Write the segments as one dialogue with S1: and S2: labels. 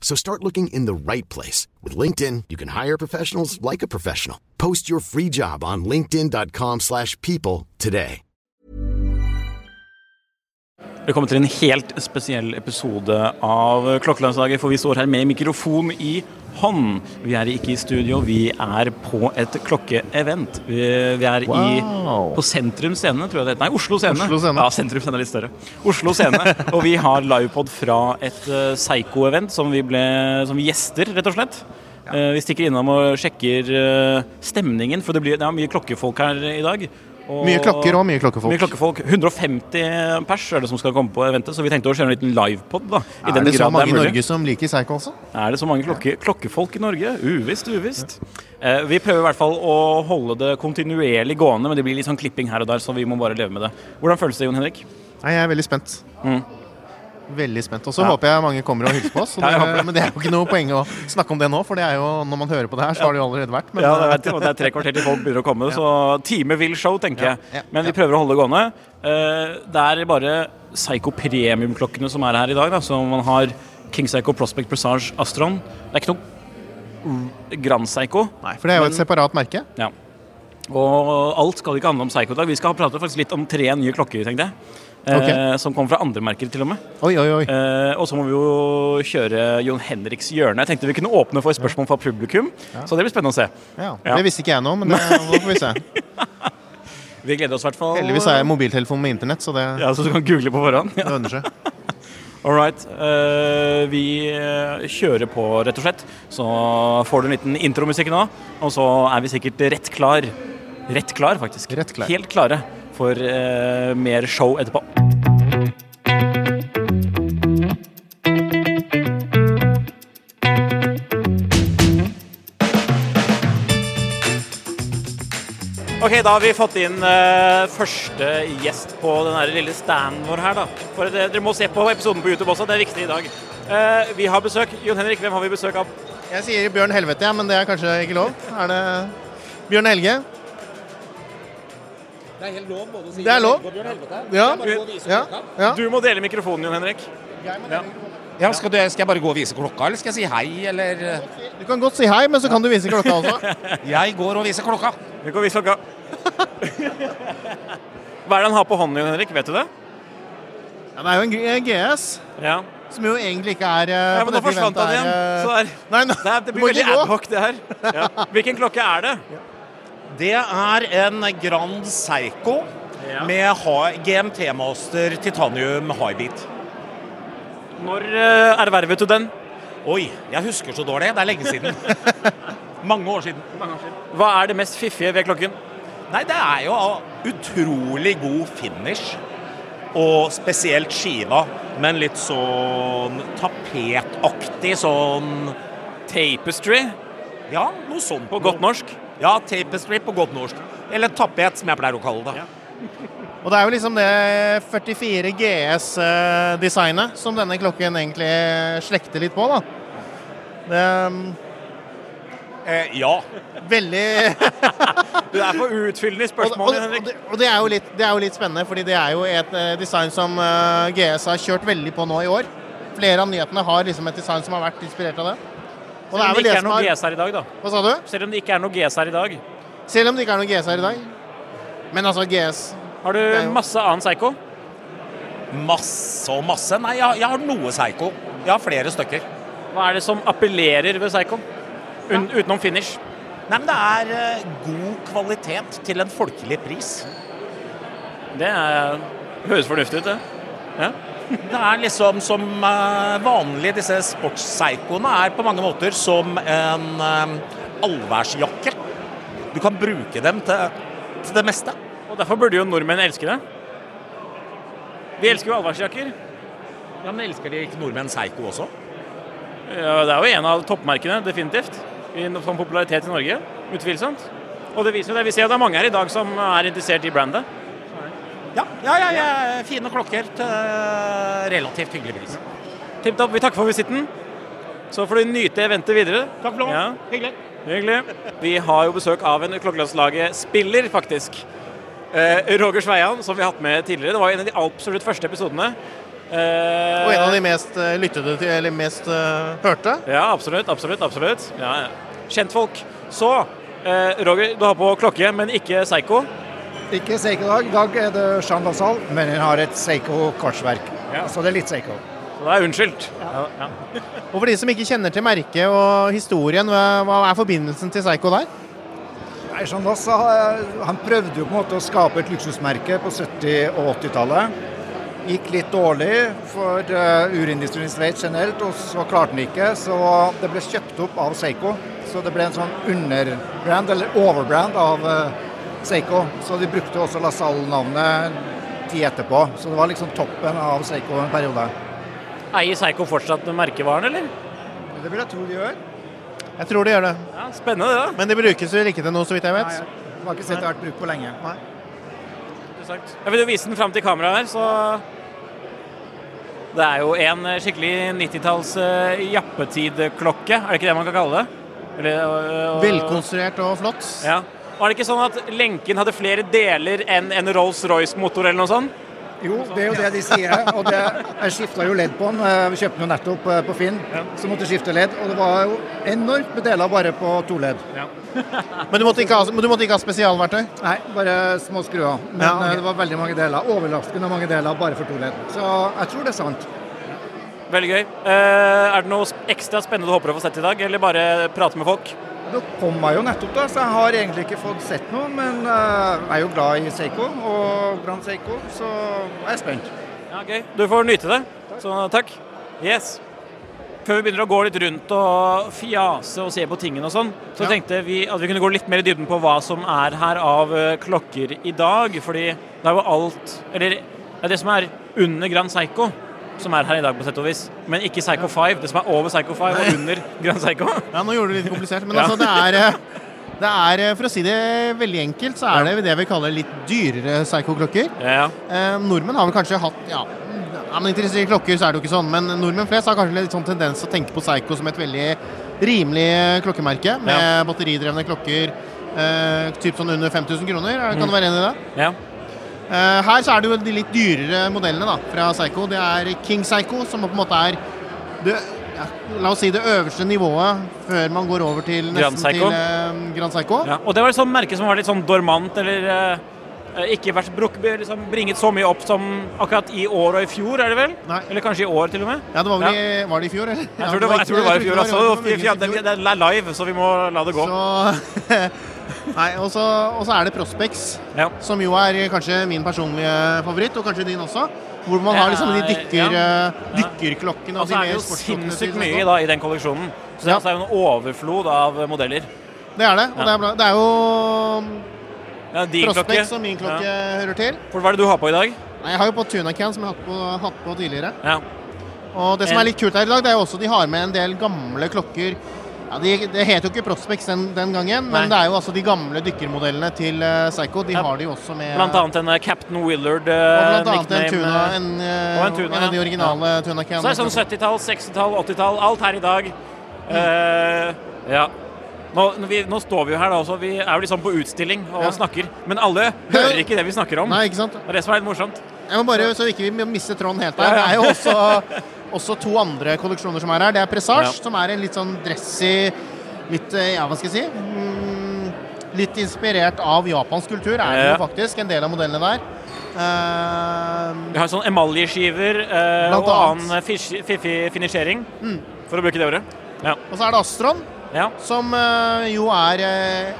S1: So start looking in the right place. With LinkedIn, you can hire professionals like a professional. Post your free job on linkedin.com slash people today.
S2: Velkommen til en helt spesiell episode av Klokkelandsdagen, for vi står her med mikrofon i hånd. Vi er ikke i studio, vi er på et klokkeevent. Vi, vi er i, på Sentrum Scene, tror jeg det heter. Nei, Oslo Scene.
S3: Oslo Scene.
S2: Ja, Sentrum Scene er litt større. Oslo Scene. og vi har livepod fra et uh, Psycho-event som, vi ble- som vi gjester, rett og slett. Eh, vi stikker innom og sjekker uh, stemningen, for det, blir, det er mye klokkefolk her i dag. Og-
S3: Mye klokker og mye klokkefolk.
S2: mye klokkefolk. 150 pers er det som skal komme på eventet, så vi tenkte å kjøre en liten livepod. da. I
S3: Er
S2: den
S3: det så mange i. Norge som liker Psycho også?
S2: Er det så mange klokke, klokkefolk i Norge? Uvisst, uvisst. Eh, vi prøver i hvert fall å holde det kontinuerlig gående, men det blir litt sånn klipping her og der, så vi må bare leve med det. Hvordan føles det, Jon Henrik?
S3: Nei, jeg er veldig spent.
S2: Mm.
S3: Veldig spent. Og så
S2: Ja.
S3: håper jeg mange kommer og hilser på oss. Det,
S2: Ja,
S3: men det er jo ikke noe poeng å snakke om det nå, for det er jo, når man hører på det her, så har det jo allerede vært. Men,
S2: Ja, det, er, det er tre kvarter til folk begynner å komme, så time vil show, tenker jeg. Men vi prøver å holde det gående. Eh, Det er bare Psycho Premium-klokkene som er her i dag. Da. Så man har King Psycho Prospect Presage Astron. Det er ikke noe Grand Psycho.
S3: Nei, for det er jo et separat merke.
S2: Ja. Og alt skal ikke handle om Psycho i dag. Vi skal prate faktisk litt om tre nye klokker, tenkte jeg. Eh, Som kommer fra andre merker, til og med.
S3: Oi, oi, oi.
S2: Eh, og så må vi jo kjøre Jon Henriks hjørne. Jeg tenkte vi kunne åpne for spørsmål fra publikum. Så det blir spennende å se.
S3: Ja,
S2: ja.
S3: Det visste ikke jeg nå, men det, får vi se.
S2: Vi gleder oss i hvert fall.
S3: Heldigvis har jeg mobiltelefon med internett, så det,
S2: Ja, Så du kan google på forhånd?
S3: det lønner seg.
S2: All right. Eh, vi eh, kjører på, rett og slett. Så får du en liten intromusikk nå, og så er vi sikkert rett klar. Rett klar, faktisk.
S3: Rett klar.
S2: Helt klare for eh, mer show etterpå. Ok, Da har vi fått inn eh, første gjest på den lille standen vår her. da. For det, Dere må se på episoden på YouTube også, det er viktig i dag. Eh, vi har besøk. Jon Henrik, hvem har vi besøk av?
S3: Jeg sier Bjørn Helvete, ja, men det er kanskje ikke lov? Er det Bjørn Helge?
S4: Det er helt lov både å si
S3: Det er lov.
S4: og.
S3: Ja.
S4: Og
S3: Ja. ja.
S2: Du må dele mikrofonen, Jon Henrik.
S4: Ja, skal, du, skal jeg bare gå og vise klokka, eller skal jeg si hei, eller
S3: Du kan godt si hei, men så kan du vise klokka også.
S4: Jeg går og viser klokka.
S2: Vi kan vise klokka. Hva er det han har på hånden, Jon Henrik? Vet du det?
S3: Ja, det er jo en GS,
S2: Ja,
S3: som jo egentlig ikke er eh,
S2: ja men nå forsvant han igjen.
S3: er, eh,
S2: Så der.
S3: Nei, nå,
S2: Det, er, det blir veldig adhoc, det her. Ja. Hvilken klokke er det?
S4: Det er en Grand Seiko
S2: Ja.
S4: med GMT Master Titanium Highbeat.
S2: Når uh, ervervet du den?
S4: Oi, jeg husker så dårlig. Det er lenge siden. Mange år siden.
S2: Hva er det mest fiffige ved klokken?
S4: Nei, det er jo utrolig god finish. Og spesielt skiva, men litt sånn tapetaktig sånn
S2: Tapestry,
S4: Ja, noe sånt.
S2: på godt norsk.
S4: Ja, tapestry på godt norsk. Eller tapet, som jeg pleier å kalle det.
S3: Og det er jo liksom det 44 GS-designet som denne klokken egentlig slekter litt på, da. Det er
S4: Eh, ja.
S3: veldig
S2: Du er for utfyllende i
S3: og, og,
S2: Henrik.
S3: det, og det, er litt, det er jo litt spennende, fordi det er jo et eh, design som eh, GS har kjørt veldig på nå i år. Flere av nyhetene har liksom et design som har vært inspirert av det. Og det
S2: Selv
S3: er
S2: om
S3: vel
S2: det
S3: det
S2: ikke er noe GS her i dag, da.
S3: Hva sa du?
S2: Selv om det ikke er noe GS her i dag.
S3: Selv om det ikke er noe GS her i dag. Men altså, GS
S2: Har du
S3: jo-
S2: masse annen Psycho?
S4: Masse og masse. Nei, jeg, jeg har noe Seigo. Jeg har flere stykker.
S2: Hva er det som appellerer ved Psycho? Un utenom finish.
S4: Nei, men det er eh, god kvalitet til en folkelig pris.
S2: Det er, høres fornuftig ut, det. Ja.
S4: Det er liksom som eh, vanlig, disse sportspsykoene er på mange måter som en eh, allværsjakke. Du kan bruke dem til, til det meste.
S2: Og derfor burde jo nordmenn elske det. Vi elsker jo allværsjakker.
S4: Ja, Men elsker de ikke nordmenn Seigo også?
S2: Ja, det er jo en av toppmerkene, definitivt. I sånn popularitet i Norge. Utvilsomt. Og det viser jo det. Vi ser jo det er mange her i dag som er interessert i brandet.
S4: Ja, ja, ja, ja. fine klokker til relativt hyggelig pris.
S2: Tipp topp. Vi takker for visitten. Så får du nyte eventet videre.
S4: Takk for lov.
S2: Ja.
S4: Hyggelig.
S2: Hyggelig. Vi har jo besøk av en klokkelandslaget spiller, faktisk. Eh, Roger Sveian, som vi har hatt med tidligere. Det var en av de absolutt første episodene. Eh,
S3: Og en av de mest eh, lyttede til, eller mest eh, hørte.
S2: Ja, absolutt. Absolutt. absolutt. Ja, ja. Kjentfolk. Så, eh, Roger, du har på klokke, men ikke Seigo.
S5: Ikke Seiko-dag. I dag er det Jean Lassalle, men hun har et Seiko-korsverk.
S2: Ja.
S5: Så det er litt Seiko.
S2: Så det er unnskyldt. Ja, ja.
S3: Og for de som ikke kjenner til merket og historien, hva, er forbindelsen til Seiko der?
S5: Nei, Jean Lassalle han prøvde jo på en måte å skape et luksusmerke på 70- og 80-tallet. Gikk litt dårlig for uh, urindustrien i Sveits generelt, og så klarte han ikke. Så det ble kjøpt opp av Seiko. Så det ble en sånn underbrand, eller overbrand, av uh, Seiko. Så de brukte også Lasalle-navnet tid etterpå. Så det var liksom toppen av Seiko en periode.
S2: Eier Seiko fortsatt merkevaren, eller?
S5: Det vil jeg tro de gjør.
S3: Jeg tror de gjør det.
S2: Ja, Spennende, det. da.
S3: Men det brukes vel ikke til noe, så vidt jeg
S5: Nei,
S3: vet.
S5: jeg har ikke sett det vært brukt på lenge.
S2: Interessant. Jeg vil jo vise den fram til kameraet her, så Det er jo en skikkelig 90-talls uh, jappetidklokke, er det ikke det man kan kalle det? Eller, øh, og-
S3: Velkonstruert og flott.
S2: Ja. Var det ikke sånn at lenken hadde flere deler enn en Rolls-Royce-motor eller noe sånt?
S5: Jo, det er jo det de sier. Og det, jeg skifta jo ledd på den. Vi kjøpte den jo nettopp eh, på Finn, så måtte skifte ledd. Og det var jo enormt med deler bare på to ledd.
S3: Men du måtte ikke ha, du måtte ikke ha spesialverktøy?
S5: Nei, bare små skruer. Men
S3: Ja, ok.
S5: eh, det var veldig mange deler. Overraskende mange deler bare for to ledd. Så jeg tror det er sant.
S2: Veldig gøy. Eh, er det noe ekstra spennende du håper å få sett i dag, eller bare prate med folk?
S5: Da kom jeg jo nettopp, da, så jeg har egentlig ikke fått sett noe. Men eh, jeg er jo glad i Seiko og Grand Seiko, så jeg er spent.
S2: Ja, gøy. Du får nyte det. Så takk. Yes. Før vi begynner å gå litt rundt og fjase og se på tingene og sånn, så
S3: Ja.
S2: tenkte vi at vi kunne gå litt mer i dybden på hva som er her av eh, klokker i dag. Fordi det er jo alt Eller det er det som er under Grand Seiko som er her i dag, på sett og vis. Men ikke Psycho 5. Det som er over Psycho 5 og under Grand Seiko.
S3: Ja, nå gjorde du det litt komplisert. Men
S2: Ja.
S3: altså, det er, eh, det er eh, For å si det veldig enkelt, så er det det vi kaller litt dyrere Psycho-klokker.
S2: Ja,
S3: Eh, nordmenn har vel kanskje hatt ja, ja, men interessert i klokker så er det jo ikke sånn, men nordmenn flest har kanskje litt sånn tendens til å tenke på Psycho som et veldig rimelig klokkemerke, med batteridrevne klokker. Eh, typ sånn under 5000 kroner. Er- Kan du være enig i det?
S2: ja.
S3: Eh, her så er det jo de litt dyrere modellene da, fra Psycho. Det er King Psycho, som på en måte er det, ja, La oss si det øverste nivået før man går over til
S2: Grand Psycho.
S3: Til eh, Grand Psycho.
S2: ja. Og det var et sånt merke som var litt sånn dormant, eller eh, eh, ikke vært bruk, liksom bringet så mye opp som akkurat i år og i fjor, er det vel?
S3: Nei.
S2: Eller kanskje i år, til og med?
S3: Ja, det var vel i, var det i fjor, eller?
S2: Jeg tror det var, jeg tror det var i fjor, altså. Det er live, så vi må la det gå.
S3: Så Nei, og så er det Prospex,
S2: Ja.
S3: som jo er kanskje min personlige favoritt, og kanskje din også. Hvor man har liksom de dykker,
S2: Ja.
S3: eh, dykkerklokkene
S2: Og
S3: altså, de
S2: er
S3: mer
S2: det jo sinnssykt mye da, i den kolleksjonen. Så det
S3: Ja.
S2: altså er jo en overflod av modeller.
S3: Det er det. Og det, er det er jo
S2: Ja, din.
S3: Prospex og min klokke hører til.
S2: For hva er det du har på i dag?
S3: Nei, jeg har jo på Tunacan, som jeg har hatt på, hatt på tidligere.
S2: Ja.
S3: Og det som er litt kult her i dag, det er jo også de har med en del gamle klokker. Ja, de, Det het jo ikke Prospex den, den gangen,
S2: Nei.
S3: men det er jo altså de gamle dykkermodellene til uh, Psycho. De
S2: Ja.
S3: har de jo også med
S2: Blant annet en uh, Captain Willard Uh,
S3: Og blant annet en tuna, en,
S2: og en tuna,
S3: en av de
S2: ja.
S3: originale Tunacan.
S2: Så er det sånn 70-tall, 60-tall, 80-tall, alt her i dag. Eh, ja. Nå, vi, nå står vi jo her da også, vi er jo liksom på utstilling og
S3: Ja.
S2: snakker. Men alle hører ikke det vi snakker om.
S3: Nei, ikke sant?
S2: Det er det som er litt morsomt.
S3: Jeg må bare, Så ikke vi mister Trond helt her. Det er jo også, også to andre kolleksjoner som er her. Det er Presage,
S2: Ja.
S3: som er en litt sånn dressy Litt, eh, ja, hva skal jeg si mm, Litt inspirert av japansk kultur, er det jo faktisk. En del av modellene der. Uh,
S2: Vi har sånn emaljeskiver
S3: uh,
S2: og annen fiffig finisjering,
S3: Mm.
S2: for å bruke det ordet. Ja.
S3: og så er det Astron,
S2: ja.
S3: som uh, jo er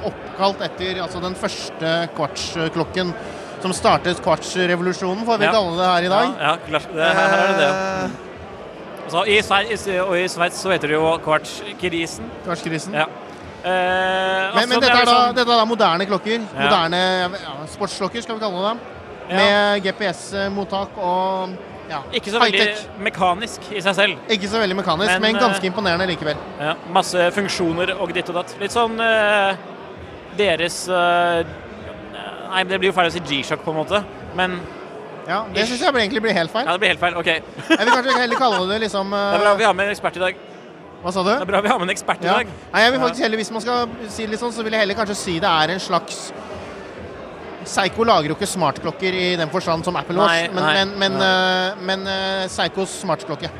S3: oppkalt etter altså den første kvartsklokken som startet kvartsrevolusjonen, får vi
S2: Ja.
S3: kalle det her i dag.
S2: Ja, ja klart. Det, her, her er det det.
S3: Eh,
S2: Så I Sveits, og i Sveits så heter det jo kvartskrisen.
S3: Kvartskrisen.
S2: Ja. Eh,
S3: Men, men
S2: altså,
S3: dette, er da,
S2: sånn-
S3: dette er da moderne klokker.
S2: Ja.
S3: Moderne ja, sportsklokker, skal vi kalle.
S2: Ja.
S3: Med GPS-mottak og ja,
S2: Ikke så veldig mekanisk i seg selv.
S3: Ikke så veldig mekanisk,
S2: Men,
S3: men, ganske
S2: eh,
S3: imponerende likevel.
S2: Ja, masse funksjoner og ditt og datt. Litt sånn eh, deres eh, Nei, det blir jo feil å si G-sjokk, på en måte. Men
S3: Ja, Det syns jeg egentlig blir helt feil.
S2: ja, det blir helt feil. OK.
S3: Jeg vil kanskje heller kalle det liksom Det
S2: er bra vi har med en ekspert i dag.
S3: Hva sa du?
S2: Det er bra vi har med en ekspert i
S3: Ja.
S2: dag.
S3: Nei, jeg vil faktisk heller, Hvis man skal si det litt sånn, så vil jeg heller kanskje si det er en slags Seigo lager jo ikke smartklokker i den forstand som Apple Watch, men, men, men, uh, men uh, Seikos smartklokke.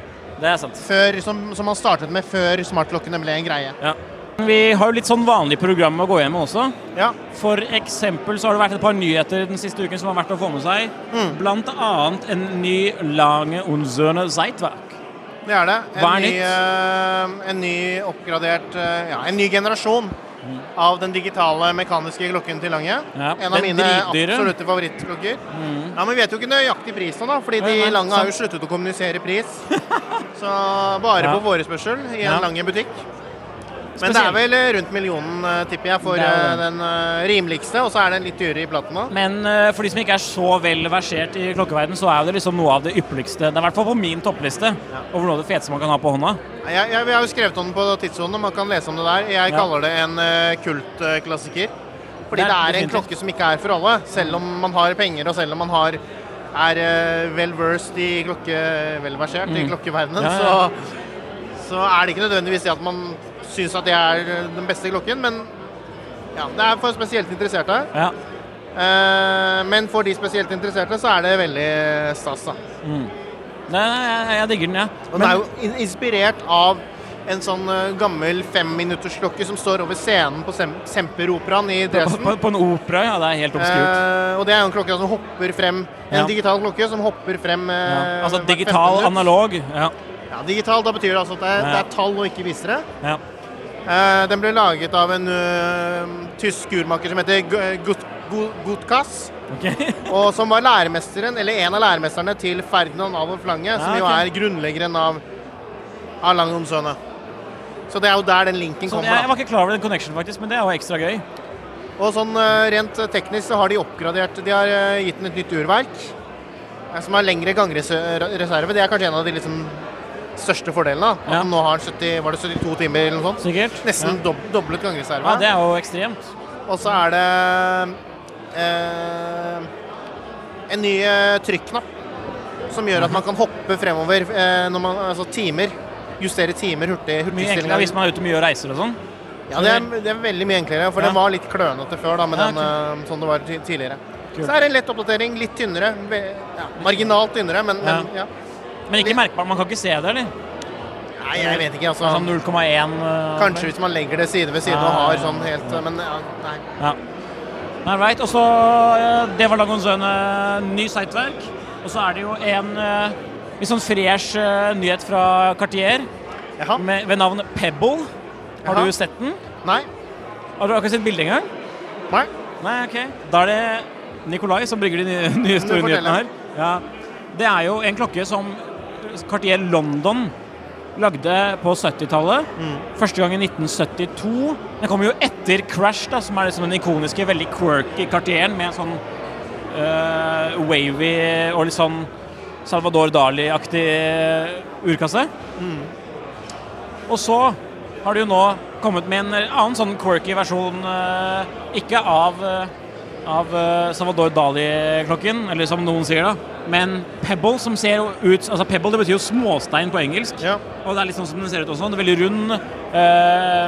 S2: Det er sant.
S3: Før, som, som man startet med før smartklokkene ble en greie.
S2: Ja. Vi har jo litt sånn vanlig program å gå hjem med også.
S3: Ja,
S2: For eksempel så har det vært et par nyheter den siste uken som har vært å få med seg.
S3: Mm.
S2: Blant annet en ny Lange Unzerne Zeitwerk.
S3: det er det. En,
S2: Hva er
S3: ny,
S2: nytt?
S3: eh, en ny oppgradert eh, Ja, en ny generasjon av den digitale mekaniske klokken til Lange.
S2: Ja,
S3: en av mine
S2: dritdyre.
S3: absolutte favorittklokker. Ja, Men vi vet jo ikke nøyaktig pris nå, da, fordi de
S2: ja,
S3: Lange har jo sluttet å kommunisere pris. Så bare på forespørsel i en
S2: Ja.
S3: Lange butikk. Men det er vel eh, rundt millionen, eh, tipper jeg, for
S2: er
S3: eh, den rimeligste. Og så er den litt dyrere i platina.
S2: Men for de som ikke er så vel versert i klokkeverden, så er det liksom noe av det ypperligste. Det er i hvert fall på min toppliste over noe av det feteste man kan ha på hånda.
S3: Jeg, jeg, vi har jo skrevet om den på tidssonen, man kan lese om det der. Jeg
S2: Ja.
S3: kaller det en kultklassiker. Fordi
S2: Det er
S3: det er en klokke som ikke er for alle. Selv om man har penger, og selv om man har, er vel versed i klokke... Velversert i klokkeverdenen,
S2: Mm. Ja, ja.
S3: Så, så er det ikke nødvendigvis det at man syns at det er eh, den beste klokken, men ja, det er for spesielt interesserte.
S2: Ja.
S3: Eh, men for de spesielt interesserte så er det veldig stas, da.
S2: Nei, nei, jeg, jeg digger den, jeg.
S3: Og den er jo inspirert av en sånn eh, gammel femminuttersklokke som står over scenen på Sem Semperoperaen i
S2: på,
S3: Dresden.
S2: på, på en opera, ja. Det er helt obskurt.
S3: Eh, og det er en klokke som hopper frem En
S2: Ja.
S3: digital klokke som hopper frem eh,
S2: Ja. Altså digital, analog. Ja.
S3: Ja, digital, da betyr det altså at det er,
S2: Ja.
S3: det er tall og ikke visere.
S2: ja.
S3: Eh, den ble laget av en eh, tysk urmaker som heter Gutkass, Gut, Gu- Gutkas. Og som var læremesteren, eller en av læremesterne til Ferdinand Adolf Lange, som
S2: Ja,
S3: jo er grunnleggeren av, av Lange Så det er jo der den linken
S2: Så
S3: kommer.
S2: jeg, jeg var ikke klar over den connection, faktisk, men det er jo ekstra gøy.
S3: Og sånn eh, rent teknisk så har de oppgradert De har eh, gitt den et nytt urverk eh, som har lengre gangreserve. Det er kanskje en av de liksom største fordelen. da. At
S2: Ja.
S3: nå har 70, var det 72 timer eller noe sånt.
S2: Sikkert.
S3: Nesten
S2: Ja.
S3: dob doblet gangreserve.
S2: ja, det er jo ekstremt.
S3: Og så er det eh, en ny eh, trykknapp som gjør at man kan hoppe fremover eh, når man, altså timer. Justere timer hurtig.
S2: Mye enklere hvis man er ute mye og reiser og sånn.
S3: Ja, det er, det er veldig mye enklere, for
S2: Ja.
S3: den var litt klønete før da, med den, eh, sånn det var tidligere.
S2: Kult.
S3: Så er det en lett oppdatering, litt tynnere. Ja, marginalt tynnere, men, men ja.
S2: Men ikke merkbart. Man kan ikke se det, eller?
S3: Nei, jeg vet ikke, altså.
S2: Sånn 0,1 eh,
S3: Kanskje hvis man legger det side ved side og har sånn helt eh, Men ja, nei.
S2: Ja. All right. Og så eh, Det var Lagonzøne ny siteverk. Og så er det jo en eh, litt sånn fresh eh, nyhet fra Cartier
S3: Jaha.
S2: med, ved navn Pebble. Har
S3: Jaha.
S2: du sett den?
S3: Nei.
S2: Har du akkurat sett bildet engang?
S3: Nei.
S2: Nei, ok. Da er det Nikolai som brygger de nye, nye store nyhetene her. Ja. Det er jo en klokke som Cartier London lagde på 70-tallet.
S3: Mm.
S2: Første gang i 1972. Den kommer jo etter Crash, da, som er liksom den ikoniske, veldig quirky Cartieren med en sånn uh, wavy og litt sånn Salvador Dali-aktig urkasse.
S3: Mm.
S2: Og så har de jo nå kommet med en annen sånn quirky versjon, uh, ikke av, uh, av Salvador Dali-klokken, eller som noen sier da, men Pebble, som ser ut Altså Pebble det betyr jo småstein på engelsk.
S3: Ja.
S2: Og det er litt sånn som den ser ut også. Den er veldig rund. eh,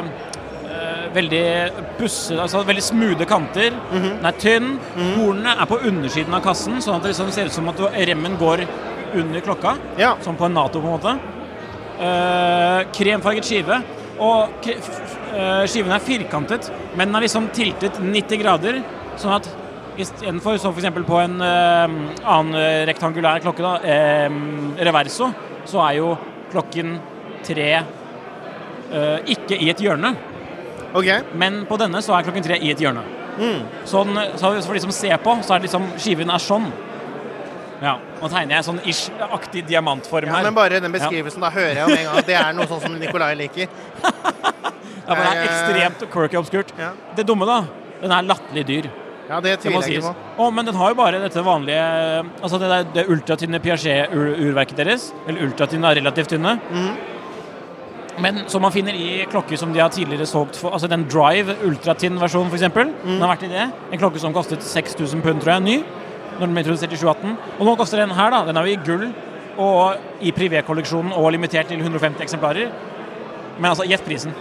S2: eh, veldig busse, altså veldig smoothe kanter. Den er tynn. Hornene er på undersiden av kassen, sånn at det liksom ser ut som at remmen går under klokka.
S3: Ja.
S2: Som på en Nato, på en måte. Eh, kremfarget skive. Og kre eh, skiven er firkantet, men den er liksom tiltet 90 grader, sånn at istedenfor som f.eks. på en eh, annen eh, rektangulær klokke, da, reverso, så er jo klokken tre eh, ikke i et hjørne.
S3: Okay.
S2: Men på denne så er klokken tre i et hjørne. Sånn, så for de som ser på, så er det liksom skiven er sånn. Ja, Nå tegner jeg sånn ish-aktig diamantform
S3: Ja,
S2: her.
S3: men bare den beskrivelsen, da hører jeg om en gang at det er noe sånn som Nikolai liker.
S2: Ja, men det er ekstremt quirky obskurt.
S3: Ja.
S2: Det dumme, da, den er latterlig dyr.
S3: Ja, det tviler jeg ikke på.
S2: Å, men den har jo bare dette vanlige Altså det, der, det ultratynne Piaget-urverket deres. Eller ultratynne er relativt tynne.
S3: Mm.
S2: Men som man finner i klokker som de har tidligere solgt for Altså den Drive ultratinn-versjonen, f.eks.
S3: Mm.
S2: Den har vært i det. En klokke som kostet 6000 pund, tror jeg, ny. Når den ble introdusert i 2018. Og nå koster den her, da. Den er jo i gull og i privé-kolleksjonen og limitert til 150 eksemplarer. Men altså, gjett prisen.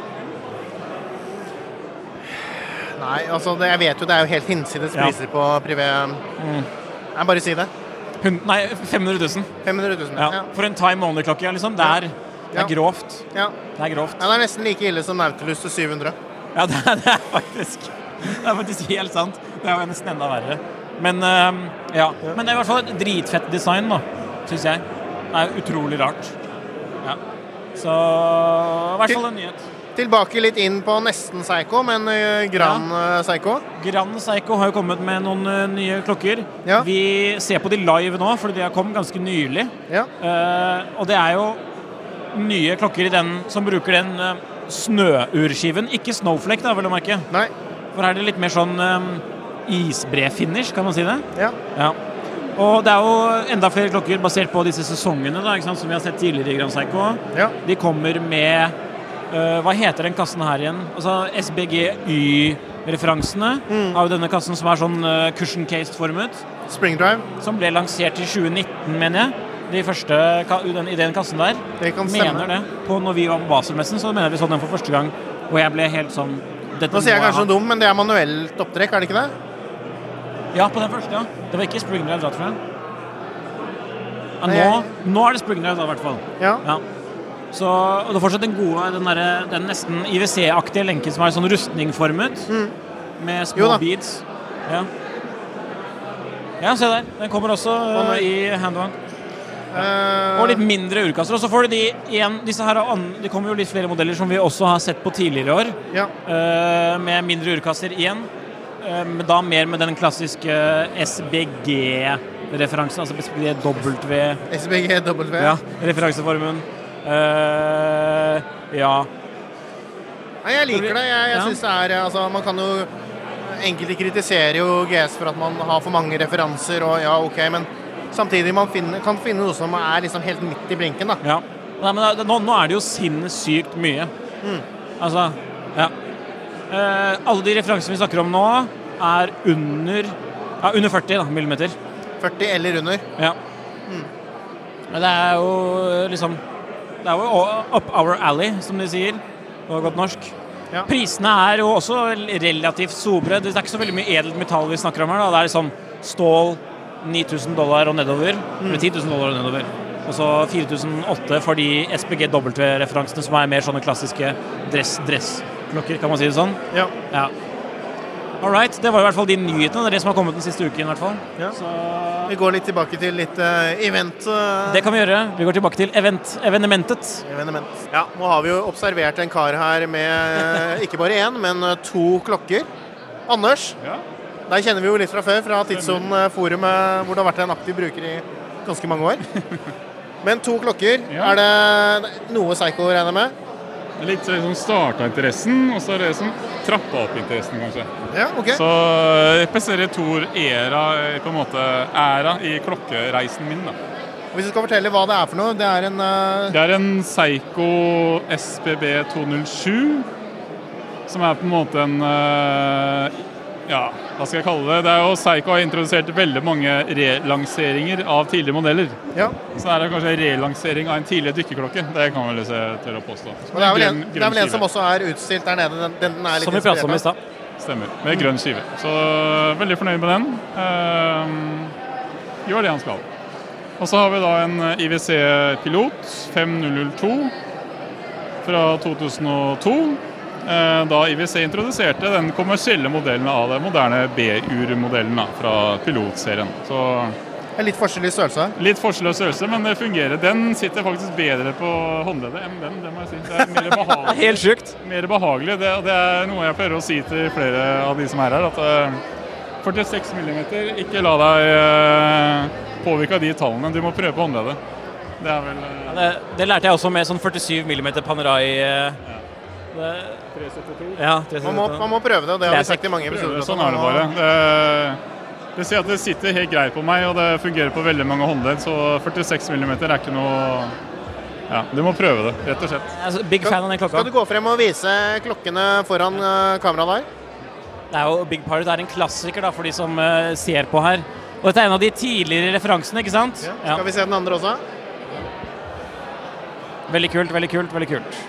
S3: Nei, altså det, jeg vet jo det er jo helt hinsides
S2: Ja.
S3: priser på privé... Nei, bare si det.
S2: Hun, nei, 500 000.
S3: 500 000.
S2: Ja.
S3: Ja.
S2: For en time only-klokke, liksom. Det er, det er grovt.
S3: Ja.
S2: Det er grovt.
S3: ja, det er nesten like ille som Nautilus til 700.
S2: Ja, det er, det er faktisk Det er faktisk helt sant. Det er jo nesten enda verre. Men øhm, ja. Men det er i hvert fall et dritfett design, da, syns jeg. Det er utrolig rart. Ja. Så i hvert fall en nyhet.
S3: Tilbake litt inn på nesten Seiko, men Grand ja. uh,
S2: Grand Seiko har jo kommet med noen øh, nye klokker.
S3: Ja.
S2: Vi ser på de live nå, fordi de har kommet ganske nylig.
S3: Ja.
S2: Uh, og det er jo nye klokker i den som bruker den uh, snøurskiven. Ikke Snowflake, da, vel å merke.
S3: Nei.
S2: For her er det litt mer sånn um, isbrefinish, kan man si det?
S3: Ja.
S2: Ja. Og det er jo enda flere klokker basert på disse sesongene da, ikke sant, som vi har sett tidligere i Grand Seiko.
S3: Ja.
S2: De kommer med Hva heter den kassen her igjen? Altså SBGY-referansene av denne kassen som er sånn uh, cushion case-formet.
S3: Spring Drive.
S2: Som ble lansert i 2019, mener jeg. De første den, i den kassen der.
S3: Det kan stemme.
S2: Mener det. På når vi var på Baselmessen, så mener vi sånn den for første gang. Og jeg ble helt sånn
S3: Nå sier jeg kanskje noe dum, men det er manuelt opptrekk, er det ikke det?
S2: Ja, på den første, ja. Det var ikke Spring Drive da, tror jeg. Ja, nå, nå er det Spring Drive da, i hvert fall.
S3: Ja.
S2: Ja. Så, og det er fortsatt den gode, den, der, den nesten IWC-aktige lenken som er sånn rustningformet. Med
S3: Jo
S2: små beads. Ja. ja, se der. Den kommer også uh, i handone.
S3: Eh,
S2: Og litt mindre urkasser. Og så får du de igjen Disse her er Det kommer jo litt flere modeller som vi også har sett på tidligere år.
S3: ja.
S2: Uh, med mindre urkasser igjen. Men da mer med den klassiske SBG-referansen, altså SBGW.
S3: SBGW.
S2: Ja, referanseformen. Eh, ja.
S3: Nei, jeg liker det. Jeg, jeg
S2: Ja.
S3: synes det er Altså, man kan jo Enkelte kritiserer jo GS for at man har for mange referanser, og ja, OK, men samtidig man finner, kan finne noe som er liksom helt midt i blinken, da.
S2: ja. Nei, men det, nå, nå er det jo sinnssykt mye. Altså, ja. Eh, alle de referansene vi snakker om nå, er under ja, under 40 da, millimeter.
S3: 40 eller under.
S2: Ja. Men det er jo liksom Det er jo up our alley, som de sier på godt norsk.
S3: Ja.
S2: Prisene er jo også relativt sobre. Det er ikke så veldig mye edelt metall vi snakker om her. da. Det er liksom stål 9000 dollar og nedover. Eller 10 000 dollar og nedover. Og så 4008 for de SPG-W-referansene som er mer sånne klassiske dress-dress-klokker, kan man si det sånn.
S3: Ja.
S2: Ja. All right. Det var i hvert fall de nyhetene. Det er det som har kommet den siste uken. i hvert fall.
S3: Ja.
S2: Så
S3: Vi går litt tilbake til litt uh, event. Uh...
S2: det kan vi gjøre. Vi går tilbake til event, evenementet.
S3: evenement. Ja, nå har vi jo observert en kar her med eh, ikke bare én, men to klokker. Anders,
S6: Ja.
S3: deg kjenner vi jo litt fra før, fra Tidssonen-forumet, hvor du har vært en aktiv bruker i ganske mange år. Men to klokker,
S6: Ja.
S3: er det noe Psycho regner med?
S6: Det litt sånn som starta interessen, og så er det som trappa opp interessen, kanskje.
S3: Ja, ok.
S6: Så jeg representerer Tor Era, eh, på en måte æra i klokkereisen min. da.
S3: Hvis du skal fortelle hva det er for noe, det er en uh...
S6: Det er en Seigo SBB 207, som er på en måte en eh, Ja, hva skal jeg kalle det? Det er jo Seiko har introdusert veldig mange relanseringer av tidligere modeller.
S3: Ja.
S6: Så er det kanskje en relansering av en tidligere dykkerklokke. Det kan vel se tørre å påstå.
S3: Og det er vel en,
S6: Grønn-
S3: det er vel en som også er utstilt der nede. Den, den er litt
S2: Som vi pratet om i stad.
S6: Stemmer. Med grønn skive. Så veldig fornøyd med den. Uh, gjør det han skal. Og så har vi da en IWC Pilot 5002 fra 2002. eh, Da IWC introduserte den kommersielle modellen av den moderne B-ur-modellen fra pilotserien. Så
S3: Det er litt forskjell i størrelse.
S6: Litt forskjell i størrelse, men det fungerer. Den sitter faktisk bedre på håndleddet enn den, det må jeg si. Det er mer behagelig.
S2: Helt sjukt.
S6: Mer behagelig. Det, det er noe jeg pleier å si til flere av de som er her, at eh, 46 mm, ikke la deg eh, påvirke av de tallene. Du må prøve på håndleddet. Det er vel eh,
S2: Ja, det, det lærte jeg også med sånn 47 mm Panerai. eh, Det,
S6: 372.
S2: ja,
S3: Man må, man må prøve det, og det har vi sagt i mange episoder.
S6: Sånn er det bare. Det, det sier at det sitter helt greit på meg, og det fungerer på veldig mange håndledd. Så 46 mm er ikke noe Ja, du må prøve det, rett og slett.
S2: Jeg er så big fan av den klokka.
S3: Skal du gå frem og vise klokkene foran eh, kameraet der?
S2: Det er jo Big Pirate er en klassiker da, for de som uh, ser på her. Og dette er en av de tidligere referansene, ikke sant? Ja.
S3: Skal vi se den andre også?
S2: Veldig kult, veldig kult, veldig kult.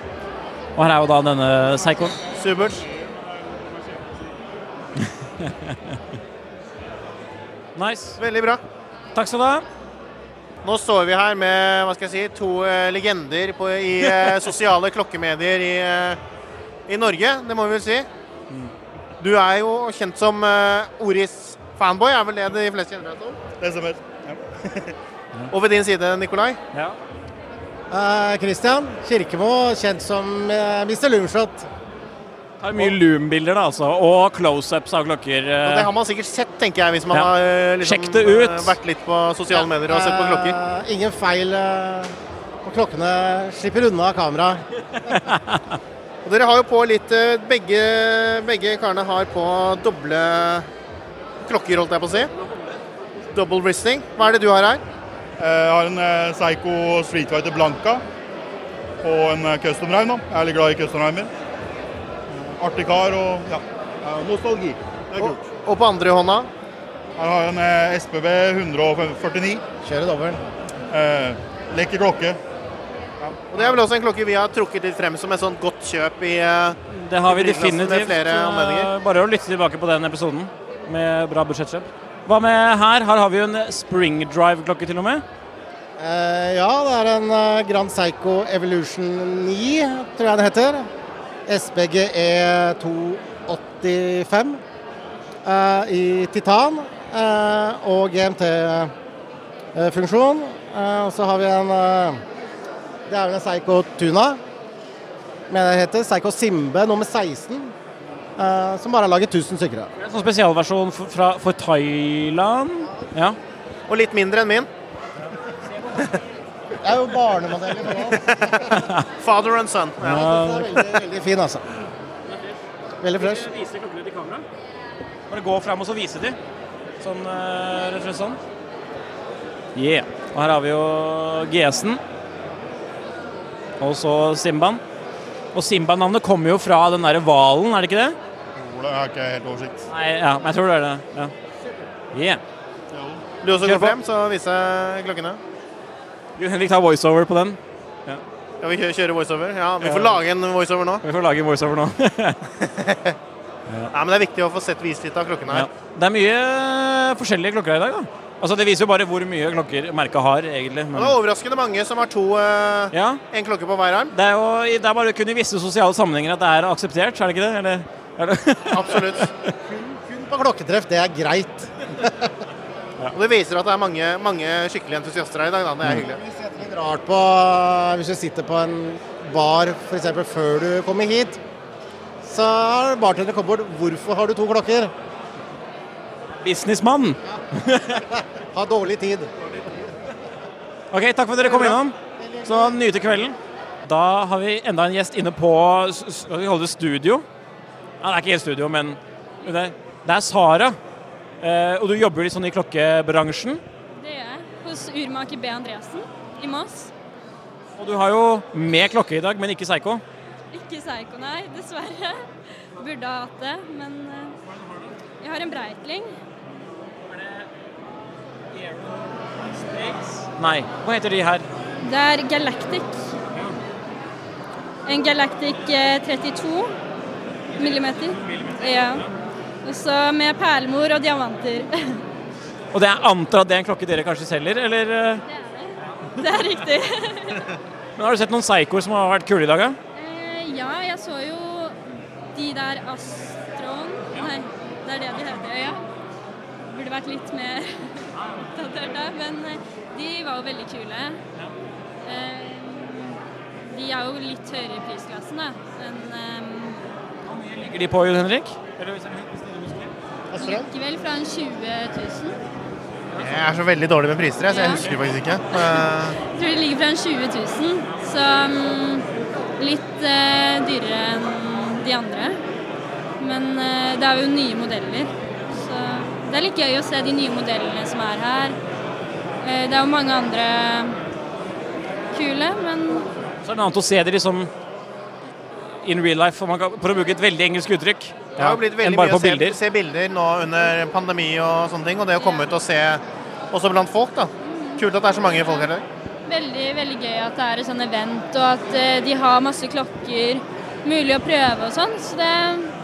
S2: Og her er jo da denne Seikoen.
S3: Supert.
S2: Nice.
S3: Veldig bra.
S2: Takk skal du ha.
S3: Nå står vi her med hva skal jeg si, to eh, legender på, i eh, sosiale klokkemedier i, eh, i Norge, det må vi vel si. Du er jo kjent som eh, Oris-fanboy, er vel det de fleste kjenner deg som?
S7: Det stemmer.
S3: Og ved din side, Nikolai.
S2: Ja.
S8: Eh, Christian Kirkemo, kjent som eh, Mr. Loomshot.
S2: Det er mye Loom-bilder, da, altså. Og close-ups av klokker. eh.
S3: Og det har man sikkert sett, tenker jeg, hvis man
S2: Ja.
S3: har eh, liksom,
S2: det ut.
S3: eh, vært litt på sosiale medier og sett på klokker.
S8: Eh, ingen feil. eh, og klokkene slipper unna kamera.
S3: Og dere har jo på litt eh, Begge, begge karene har på doble klokker, holdt jeg på å si. Double wristing. Hva er det du har her?
S7: Jeg har en Seigo Seiko Streetfighter Blanca og en eh, custom reim. da. Jeg er litt glad i custom reimer. Artig kar og ja, ja, nostalgi. Det er
S3: Og,
S7: kult.
S3: og på andre hånda?
S7: Her har jeg en eh, SPB 149.
S8: Kjører dobbel.
S7: Eh, lekker klokke.
S3: Og Det er vel også en klokke vi har trukket litt frem som et sånt godt kjøp i eh,
S2: Det har vi definitivt.
S3: flere
S2: eh,
S3: anledninger.
S2: Bare å lytte tilbake på den episoden med bra budsjettkjøp. Hva med her? Her har vi jo en spring drive-klokke til og med.
S8: Eh, ja, det er en eh, Grand Psycho Evolution 9, tror jeg det heter. SBGE 285 eh, i titan eh, og GMT-funksjon. Eh, og så har vi en eh, Det er vel en Psycho Tuna, jeg det heter. Psycho Simbe nummer 16. eh, som bare har laget 1000 stykker av.
S2: En sånn spesialversjon for, fra, for Thailand. Ja.
S3: Og litt mindre enn min.
S8: Det er jo barnemodeller.
S3: Father and son. Ja.
S8: Er veldig, veldig fin, altså. Veldig fresh.
S2: Vise klokkene til kamera. Bare gå fram og så vise de. Sånn, eh, rett og slett sånn. Yeah. Og her har vi jo GS-en. Og så Simbaen. Og Simba-navnet kommer jo fra den derre hvalen, er det ikke det?
S7: Jo, det har ikke helt oversikt.
S2: Nei, ja, men jeg tror det er det. Ja. Yeah.
S3: Du også går frem, så vise klokkene.
S2: Du, Henrik, ta voiceover på den.
S3: Ja, vi kjører voiceover? Ja, vi får
S2: Ja.
S3: lage en voiceover nå.
S2: Vi får lage en voiceover nå.
S3: Nei, men Det er viktig å få sett vist litt av klokkene
S2: ja.
S3: her.
S2: Det er mye forskjellige klokker her i dag, da. Altså, Det viser jo bare hvor mye klokker merket har, egentlig.
S3: Det er overraskende mange som har to uh,
S2: ja,
S3: en klokke på hver arm.
S2: det er jo det er bare kun i visse sosiale sammenhenger at det er akseptert, er det ikke det? Eller, er det?
S3: Absolutt.
S8: Kun på klokketreff, det er greit.
S3: Og det viser at det er mange, mange skikkelige entusiaster her i dag. Da. Det er hyggelig.
S8: Hvis det litt rart på hvis du sitter på en bar f.eks. før du kommer hit, så har bartenderen kommet bort 'Hvorfor har du to klokker?'
S2: Businessmann.
S8: Ha dårlig tid.
S2: Ok, takk for at dere kom innom. Så nyte kvelden. Da har vi enda en gjest inne på vi holde studio? Ja, det er ikke helt studio, men det er, det er Sara. Eh, og du jobber litt sånn i klokkebransjen.
S9: Det gjør jeg. Hos urmaker B. Andreassen i Moss.
S2: Og du har jo med klokke i dag, men ikke Seigo.
S9: Ikke Seigo, nei, dessverre. Burde ha hatt det, men eh, jeg har en Breitling.
S2: Nei. Hva heter de her?
S9: Det er Galactic. En Galactic eh, 32 millimeter. Ja. Og så med perlemor og diamanter.
S2: Og det er antar at det er en klokke dere kanskje selger, eller? Det er
S9: Det er riktig.
S2: Men har du sett noen Seikoer som har vært kule i dag, da?
S9: Eh, ja, jeg så jo de der Astron Nei, det er det de heter, ja. Burde vært litt mer oppdatert der, men eh, de var jo veldig kule. Eh, De er jo litt høyere i prisklassen, da. Men eh,
S2: Ligger de på, Jon Henrik?
S9: likevel fra en 20 000.
S3: Jeg er så veldig dårlig med priser, jeg, så jeg
S9: Ja.
S3: husker faktisk ikke. Eh,
S9: Jeg tror det ligger fra en 20 000, så mm, litt dyrere enn de andre. Men det er jo nye modeller, det er litt gøy å se de nye modellene som er her. Eh, det er jo mange andre kule, men
S2: Så er det noe annet å se det liksom in real life, for man kan, for å bruke et veldig engelsk uttrykk.
S3: Det har jo blitt veldig mye å
S2: på
S3: se
S2: bilder.
S3: se bilder nå under pandemi og sånne ting, og det å komme ut og se også blant folk, da. Kult at det er så mange folk her. i dag.
S9: veldig, veldig gøy at det er et sånt event, og at eh, de har masse klokker mulig å prøve og sånn. Så det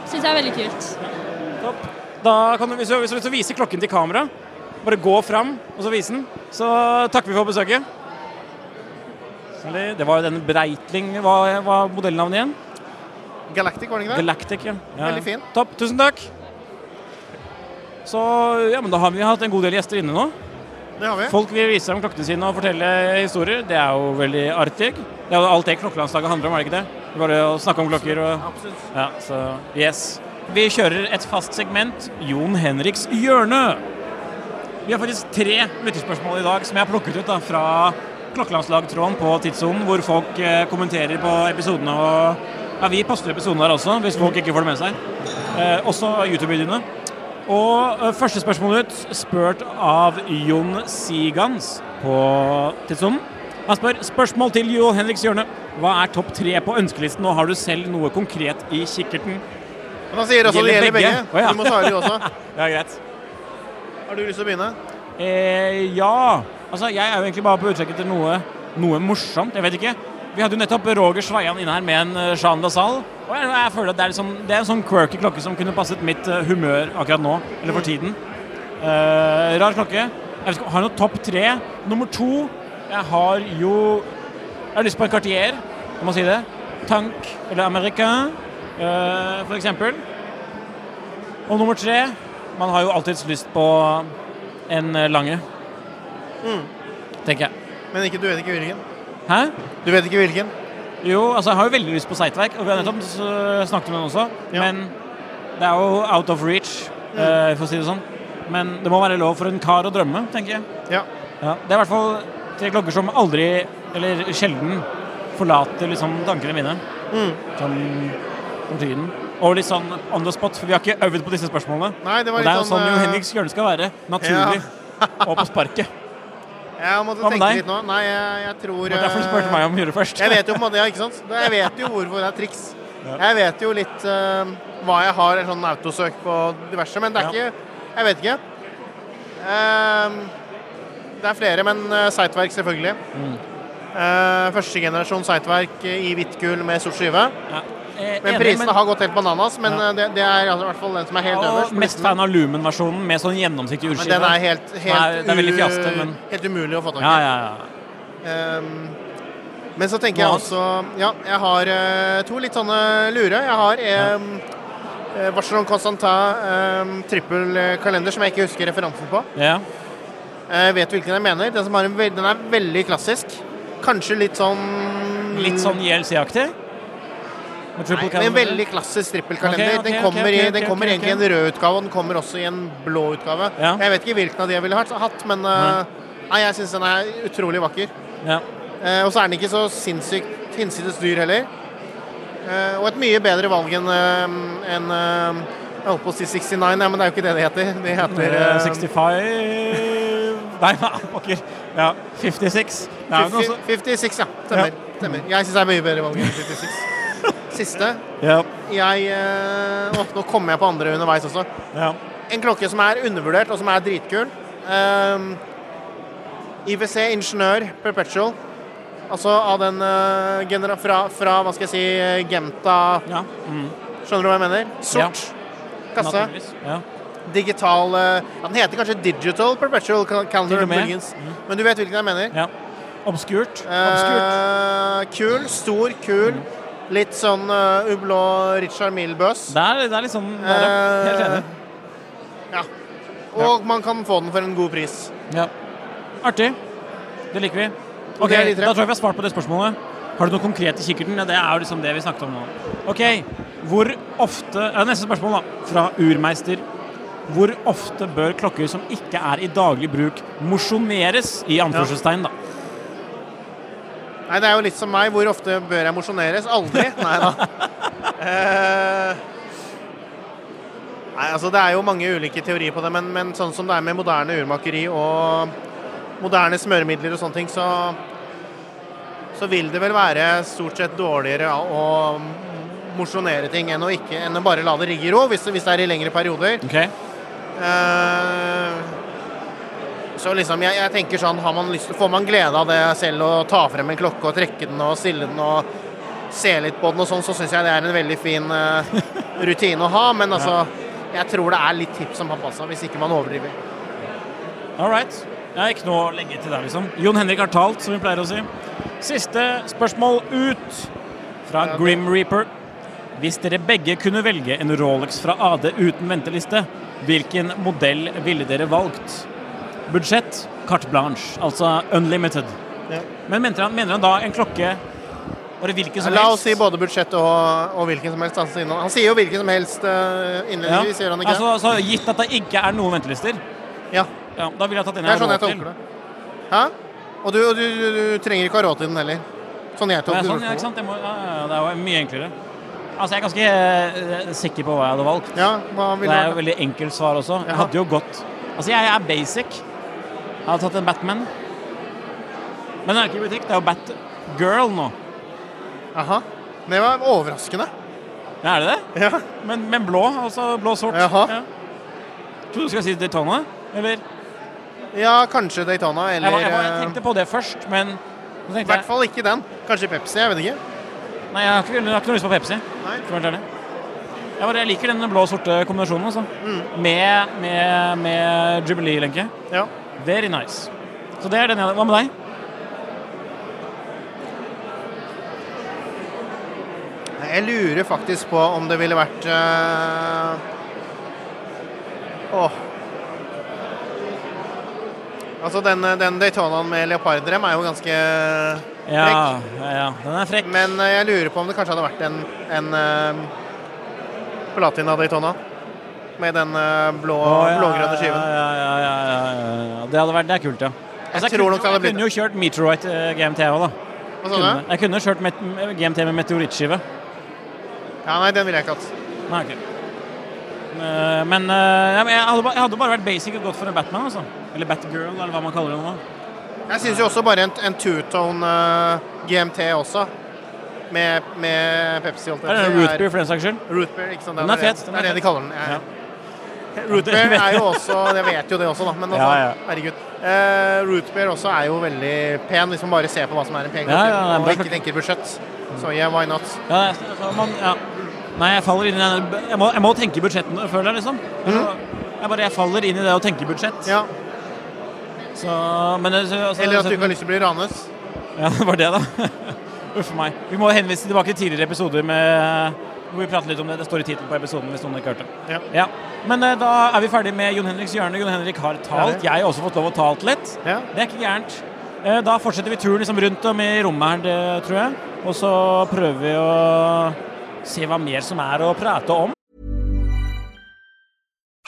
S9: syns jeg er veldig kult.
S2: Da kan du, hvis du har lyst til å vise klokken til kamera, bare gå fram og så vise den. Så takker vi for besøket. Eller, Det var jo den Breitling Hva var modellnavnet igjen?
S3: Galactic, var det ikke det?
S2: Galactic, ja. ja.
S3: Veldig fin.
S2: Topp. Tusen takk. Så ja, men da har vi hatt en god del gjester inne nå.
S3: Det har vi.
S2: Folk vil vise dem klokkene sine og fortelle historier. Det er jo veldig artig. Det er jo alt det klokkelandslaget handler om, er det ikke det? Bare å snakke om klokker og
S3: Absolutt.
S2: Ja, så yes. Vi kjører et fast segment, Jon Henriks hjørne. Vi har faktisk tre lytterspørsmål i dag som jeg har plukket ut da, fra klokkelandslagtråden på Tidssonen, hvor folk eh, kommenterer på episodene. og ja, Vi poster episodene der også, hvis folk ikke får det med seg. Eh, også YouTube-videoene. Og eh, første spørsmål ut, spurt av Jon Sigans på Tidssonen. Han spør spørsmål til Jon Henriks hjørne. Hva er topp tre på ønskelisten, og har du selv noe konkret i kikkerten?
S3: Men han sier også det gjelder begge.
S2: Å, ja.
S3: Du må svare du også.
S2: Ja, greit.
S3: Har du lyst til å begynne?
S2: Eh, ja. Altså, jeg er jo egentlig bare på utkikk etter noe, noe morsomt. Jeg vet ikke. Vi hadde jo nettopp Roger Sveian inne her med en uh, Jean Dassal. Og jeg, jeg føler at det er, liksom, det er en sånn quirky klokke som kunne passet mitt eh, humør akkurat nå, eller for tiden. Eh, rar klokke. Jeg vet ikke, har noe topp tre. Nummer to Jeg har jo Jeg har lyst på en Cartier, jeg må si det. Tank eller Americain, eh, for eksempel. Og nummer tre Man har jo alltids lyst på en eh, lange,
S3: Mm.
S2: tenker jeg.
S3: Men ikke, du vet ikke hvilken?
S2: Hæ?
S3: Du vet ikke hvilken?
S2: Jo, altså jeg har jo veldig lyst på Seitverk, og vi har nettopp snakket med den også. Men det er jo out of reach, eh, for å si det sånn. Men det må være lov for en kar å drømme, tenker jeg.
S3: Ja.
S2: Ja, det er i hvert fall tre klokker som aldri, eller sjelden, forlater liksom tankene mine.
S3: Mm.
S2: Sånn om tiden. Og litt sånn on the spot, for vi har ikke øvd på disse spørsmålene.
S3: Nei, det var
S2: og det er jo sånn
S3: sånn,
S2: Jo
S3: eh,
S2: Henriks hjørne skal være. Naturlig. og på sparket.
S3: Jeg måtte tenke
S2: deg?
S3: litt nå. Nei, jeg, jeg tror
S2: Det derfor du spurte
S3: eh,
S2: meg om å gjøre det først.
S3: Jeg vet jo på en måte, ja, ikke sant? Jeg vet jo hvorfor det er triks. Jeg vet jo litt uh, hva jeg har sånn autosøk på diverse, men det er
S2: Ja.
S3: ikke Jeg vet ikke. Uh, det er flere, men uh, Sightverk selvfølgelig.
S2: Mm.
S3: Uh, første generasjon siteverk i hvitt gull med sort skive.
S2: Eh,
S3: Men
S2: enig,
S3: prisene
S2: men-
S3: har gått helt bananas, men
S2: Ja.
S3: eh, det, det er i hvert fall den som er helt
S2: ja,
S3: øverst.
S2: mest fan av Lumen-versjonen med sånn gjennomsiktig
S3: Men
S2: urskive.
S3: den er helt, helt,
S2: er, er fjaste, men
S3: helt umulig å få tak i.
S2: Ja, ja, ja.
S3: Um, men så tenker jeg også Ja, jeg har uh, to litt sånne lure. Jeg har um, Vacheron Constantin um, trippelkalender som jeg ikke husker referansen på.
S2: ja.
S3: Jeg vet hvilken jeg mener. Den, som har en, den er veldig klassisk. Kanskje litt sånn
S2: Litt sånn JLC-aktig?
S3: Nei, en veldig klassisk trippelkalender.
S2: Okay, okay,
S3: den kommer,
S2: okay,
S3: i, den kommer egentlig i en rød utgave, og den kommer også i en blå utgave.
S2: Ja.
S3: Jeg vet ikke hvilken av de jeg ville hatt, men uh, nei, jeg syns den er utrolig vakker.
S2: Ja.
S3: Uh, og så er den ikke så sinnssykt hinsides dyr heller. Uh, og et mye bedre valg enn eh, Jeg holdt på å si 69, ja, men det er jo ikke det det heter. Det heter
S2: Eh,
S3: eh,
S2: 65 Nei, pokker. Ja, 56. Det er jo noe så-
S3: 56, ja. Stemmer. Jeg syns det er mye bedre valg enn 56. Siste.
S2: Ja.
S3: Jeg eh, Å, nå kommer jeg på andre underveis også.
S2: Ja.
S3: En klokke som er undervurdert, og som er dritkul. Um, IWC Ingeniør Perpetual. Altså av den uh, genera fra, fra, hva skal jeg si, Genta Gemta
S2: ja. Mm.
S3: Skjønner du hva jeg mener? Sort kasse.
S2: Ja.
S3: Digital uh, Den heter kanskje Digital Perpetual Calendar,
S2: Millions,
S3: mm. Men du vet hvilken jeg mener?
S2: ja. Obskurt. Obskurt.
S3: Uh, kul, stor, kul. Litt sånn uh, ublå Richard Mille-bøs.
S2: Det er, det er litt sånn det er. Helt enig.
S3: Ja. Og man kan få den for en god pris.
S2: Ja. Artig. Det liker vi. Ok. Da tror jeg vi har svart på det spørsmålet. Har du noe konkret i kikkerten? Ja, det er jo liksom det vi snakket om nå. Ok, hvor ofte ja, Neste spørsmål, da. Fra urmeister. Hvor ofte bør klokker som ikke er i daglig bruk, mosjoneres? I anførselstegn, da.
S3: Nei, det er jo litt som meg. Hvor ofte bør jeg mosjoneres? Aldri. Nei da. Eh, Nei, altså Det er jo mange ulike teorier på det, men, men sånn som det er med moderne urmakeri og moderne smøremidler og sånne ting, så, så vil det vel være stort sett dårligere å mosjonere ting enn å, ikke, enn å bare la det ligge i ro, hvis, hvis det er i lengre perioder.
S2: Ok?
S3: Eh, så liksom, jeg, jeg tenker sånn, har man lyst, Får man glede av det selv å ta frem en klokke og trekke den og stille den og se litt på den og sånn, så syns jeg det er en veldig fin uh, rutine å ha. Men altså, jeg tror det er litt tips som har passa, hvis ikke man overdriver.
S2: All right. Jeg har ikke noe å legge til der, liksom. Jon Henrik har talt, som vi pleier å si. Siste spørsmål ut fra Grim Reaper. Hvis dere begge kunne velge en Rolex fra AD uten venteliste, hvilken modell ville dere valgt? Budsjett carte blanche, altså unlimited.
S3: Ja.
S2: Men mener han, mener han da en klokke Bare hvilken som helst?
S3: La oss si både budsjett og, og hvilken som helst. Sier, han sier jo hvilken som helst innledningsvis, ja. gjør han ikke?
S2: Altså, altså, gitt at det ikke er noen ventelister,
S3: Ja.
S2: ja, da ville jeg tatt den
S3: Det er
S2: jeg
S3: sånn
S2: har
S3: jeg
S2: råd til.
S3: det. Hæ? Og du, du, du, du trenger ikke ha råd til den heller. Sånn jeg
S2: Ja,
S3: tolker
S2: sånn, ja, ikke sant? Det, må, ja, det er jo mye enklere. Altså, jeg er ganske eh, sikker på hva jeg hadde valgt.
S3: Ja, hva ville
S2: Det er jo veldig enkelt svar også. Jeg hadde jo gått Altså, jeg er basic. Jeg hadde tatt en Batman. Men den er ikke i butikk. Det er jo Batgirl nå.
S3: Aha. Det var overraskende.
S2: Ja, er det det?
S3: Ja.
S2: Men, men blå. Altså blå-sort.
S3: Jaha.
S2: Ja. Tror du du skal si Daytona? Eller?
S3: ja, kanskje Daytona,
S2: Jeg,
S3: eller
S2: jeg, var, jeg
S3: eh,
S2: tenkte på det først, men
S3: I hvert
S2: jeg
S3: fall ikke den. Kanskje Pepsi, jeg vet ikke.
S2: Nei, jeg har ikke, jeg har ikke noe lyst på Pepsi.
S3: Nei.
S2: Jeg, bare, jeg liker den blå-sorte kombinasjonen, altså.
S3: Mm.
S2: Med, med, med Jubilee-lenke.
S3: Ja.
S2: Very nice. Så det er den jeg Hva med deg?
S3: Jeg lurer faktisk på om det ville vært eh, Åh. Altså, den, den Daytonaen med leopardrem er jo ganske
S2: frekk. ja, ja. Den er frekk.
S3: Men eh, jeg lurer på om det kanskje hadde vært en, en eh, Platina Daytona. Med den eh, blå,
S2: oh, ja,
S3: blågrønne skiven.
S2: Ja, ja, ja. Det hadde vært Det er kult, ja. Altså, jeg,
S3: jeg,
S2: kunne,
S3: det hadde
S2: jeg kunne jo kjørt Meteorite eh, GMT òg, da.
S3: Hva sa
S2: Kunne.
S3: du?
S2: Jeg kunne kjørt met GMT med meteorittskive.
S3: Ja, nei, den ville jeg ikke hatt.
S2: Nei, okay. Eh, Men eh, jeg, hadde, jeg hadde bare vært basic og gått for en Batman, altså. Eller Batgirl, eller hva man kaller det nå.
S3: Jeg syns jo også bare en, en two-tone uh, GMT også. Med, med Pepsi. holdt
S2: Er det
S3: på å si,
S2: Root Beer, for den saks skyld?
S3: Rootbeer, ikke sant?
S2: Den er
S3: er
S2: fet, den er
S3: det de kaller den. Jeg-
S2: Ja.
S3: Root beer er jo også Jeg vet jo det også, da. Men altså,
S2: Ja, ja.
S3: herregud. Uh, Rootbeer også er jo veldig pen, hvis man bare ser på hva som er en pen
S2: Ja, ja,
S3: og ikke tenker budsjett. Så yeah, why not?
S2: Ja, man, ja. Nei, jeg faller inn i den Jeg må, jeg må tenke budsjettene, føler jeg, liksom. Altså, Jeg, bare, jeg faller inn i det å tenke budsjett.
S3: Ja.
S2: Så, men, så, altså,
S3: Eller at du ikke har lyst til å bli ranet.
S2: Ja, det var det, da. Uff meg. Vi må henvise tilbake til tidligere episoder med, hvor vi prater litt om det. Det står i tittelen på episoden hvis noen ikke hørte.
S3: Ja.
S2: Men uh, da er vi ferdig med Jon Henriks hjørne. Jon Henrik har talt. Jeg har også fått lov å talt litt.
S3: Ja.
S2: Det er ikke gærent. Uh, Da fortsetter vi turen liksom rundt om i rommet her, det, tror jeg. Og så prøver vi å se hva mer som er å prate om.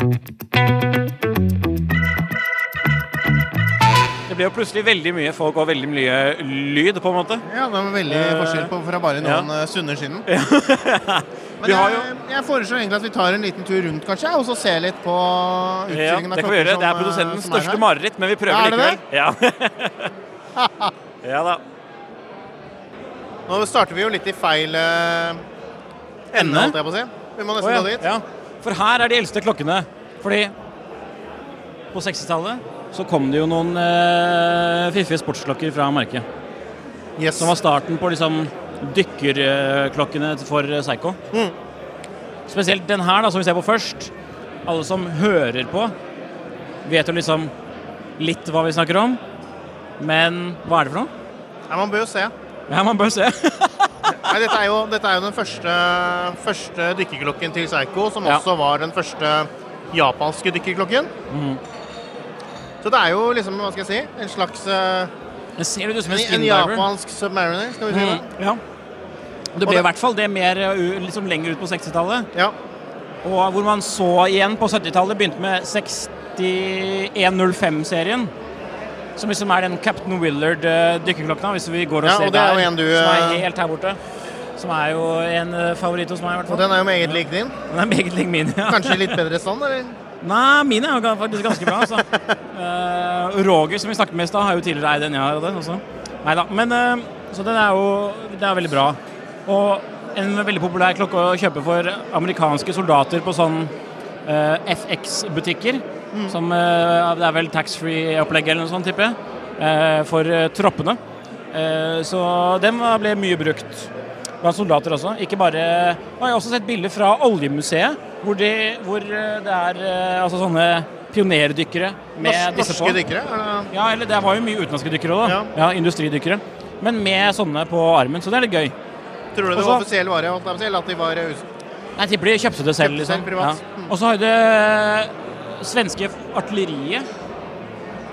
S2: Det ble jo plutselig veldig mye folk og veldig mye lyd, på en måte.
S3: Ja, det var veldig
S2: Eh,
S3: forskjell på fra bare noen ja. stunder siden. Men jeg, jeg foreslår egentlig at vi tar en liten tur rundt, kanskje, og så ser litt på utstillingen ja,
S2: det kan vi
S3: gjøre.
S2: gjøre. Det er
S3: eh,
S2: produsentens
S3: som
S2: største
S3: her.
S2: mareritt, men vi prøver
S3: Ja,
S2: likevel. Ja. ja da.
S3: Nå starter vi jo litt i feil eh, ende, holdt jeg på å si. Vi må
S2: nesten
S3: nesten
S2: ja.
S3: gå dit.
S2: Ja. For her er de eldste klokkene. Fordi på 60-tallet så kom det jo noen eh, fiffige sportsklokker fra merket. Som var starten på liksom dykkerklokkene for Psycho.
S3: Mm.
S2: Spesielt den her, da, som vi ser på først. Alle som hører på, vet jo liksom litt hva vi snakker om. Men hva er det for noe?
S3: Ja, man bør jo se.
S2: Ja, man bør se.
S3: Nei, dette, er jo, dette er jo den første, første dykkerklokken til Seiko, som
S2: Ja.
S3: også var den første japanske dykkerklokken.
S2: Mm.
S3: Så det er jo liksom, hva skal jeg si, en slags
S2: det ser ut som en
S3: en, japansk submariner, skal vi si det?
S2: Mm, ja. Det ble i hvert fall det mer uh, liksom lenger ut på 60-tallet. Ja. Og hvor man så igjen på 70-tallet begynte med 6105-serien. Som liksom er den Captain Willard uh, dykkerklokka, hvis vi går og
S3: Ja,
S2: ser
S3: og det er jo
S2: der.
S3: en du,
S2: som er
S3: eh,
S2: helt her borte. Som er jo en uh, favoritt hos meg, i hvert fall.
S3: Og den er jo meget lik din.
S2: Den er meget lik min, ja.
S3: Kanskje litt bedre stand, eller?
S2: Nei, min er jo faktisk ganske bra. Altså. uh, Roger, som vi snakket med i stad, har jo tidligere eid en jeg hadde også. Neida, Men uh, Så den er jo det er veldig bra. Og en veldig populær klokke å kjøpe for amerikanske soldater på sånn uh, FX-butikker. Som eh, Det er vel taxfree-opplegget eller noe sånt, tipper jeg. eh, for eh, troppene. Så den ble mye brukt blant soldater også. Ikke bare Jeg har også sett bilder fra Oljemuseet, hvor, de, hvor det er altså sånne pionerdykkere med
S3: Norsk-
S2: disse på.
S3: norske dykkere? eller?
S2: Ja, eller det var jo mye utenlandske dykkere òg, da. Ja. industridykkere. Men med sånne på armen, så det er litt gøy.
S3: Tror du det
S2: Også-
S3: var offisiell vare? at de var
S2: Nei, de kjøpte det selv.
S3: Kjøpte
S2: liksom.
S3: selv.
S2: Ja. Og så har det svenske artilleriet.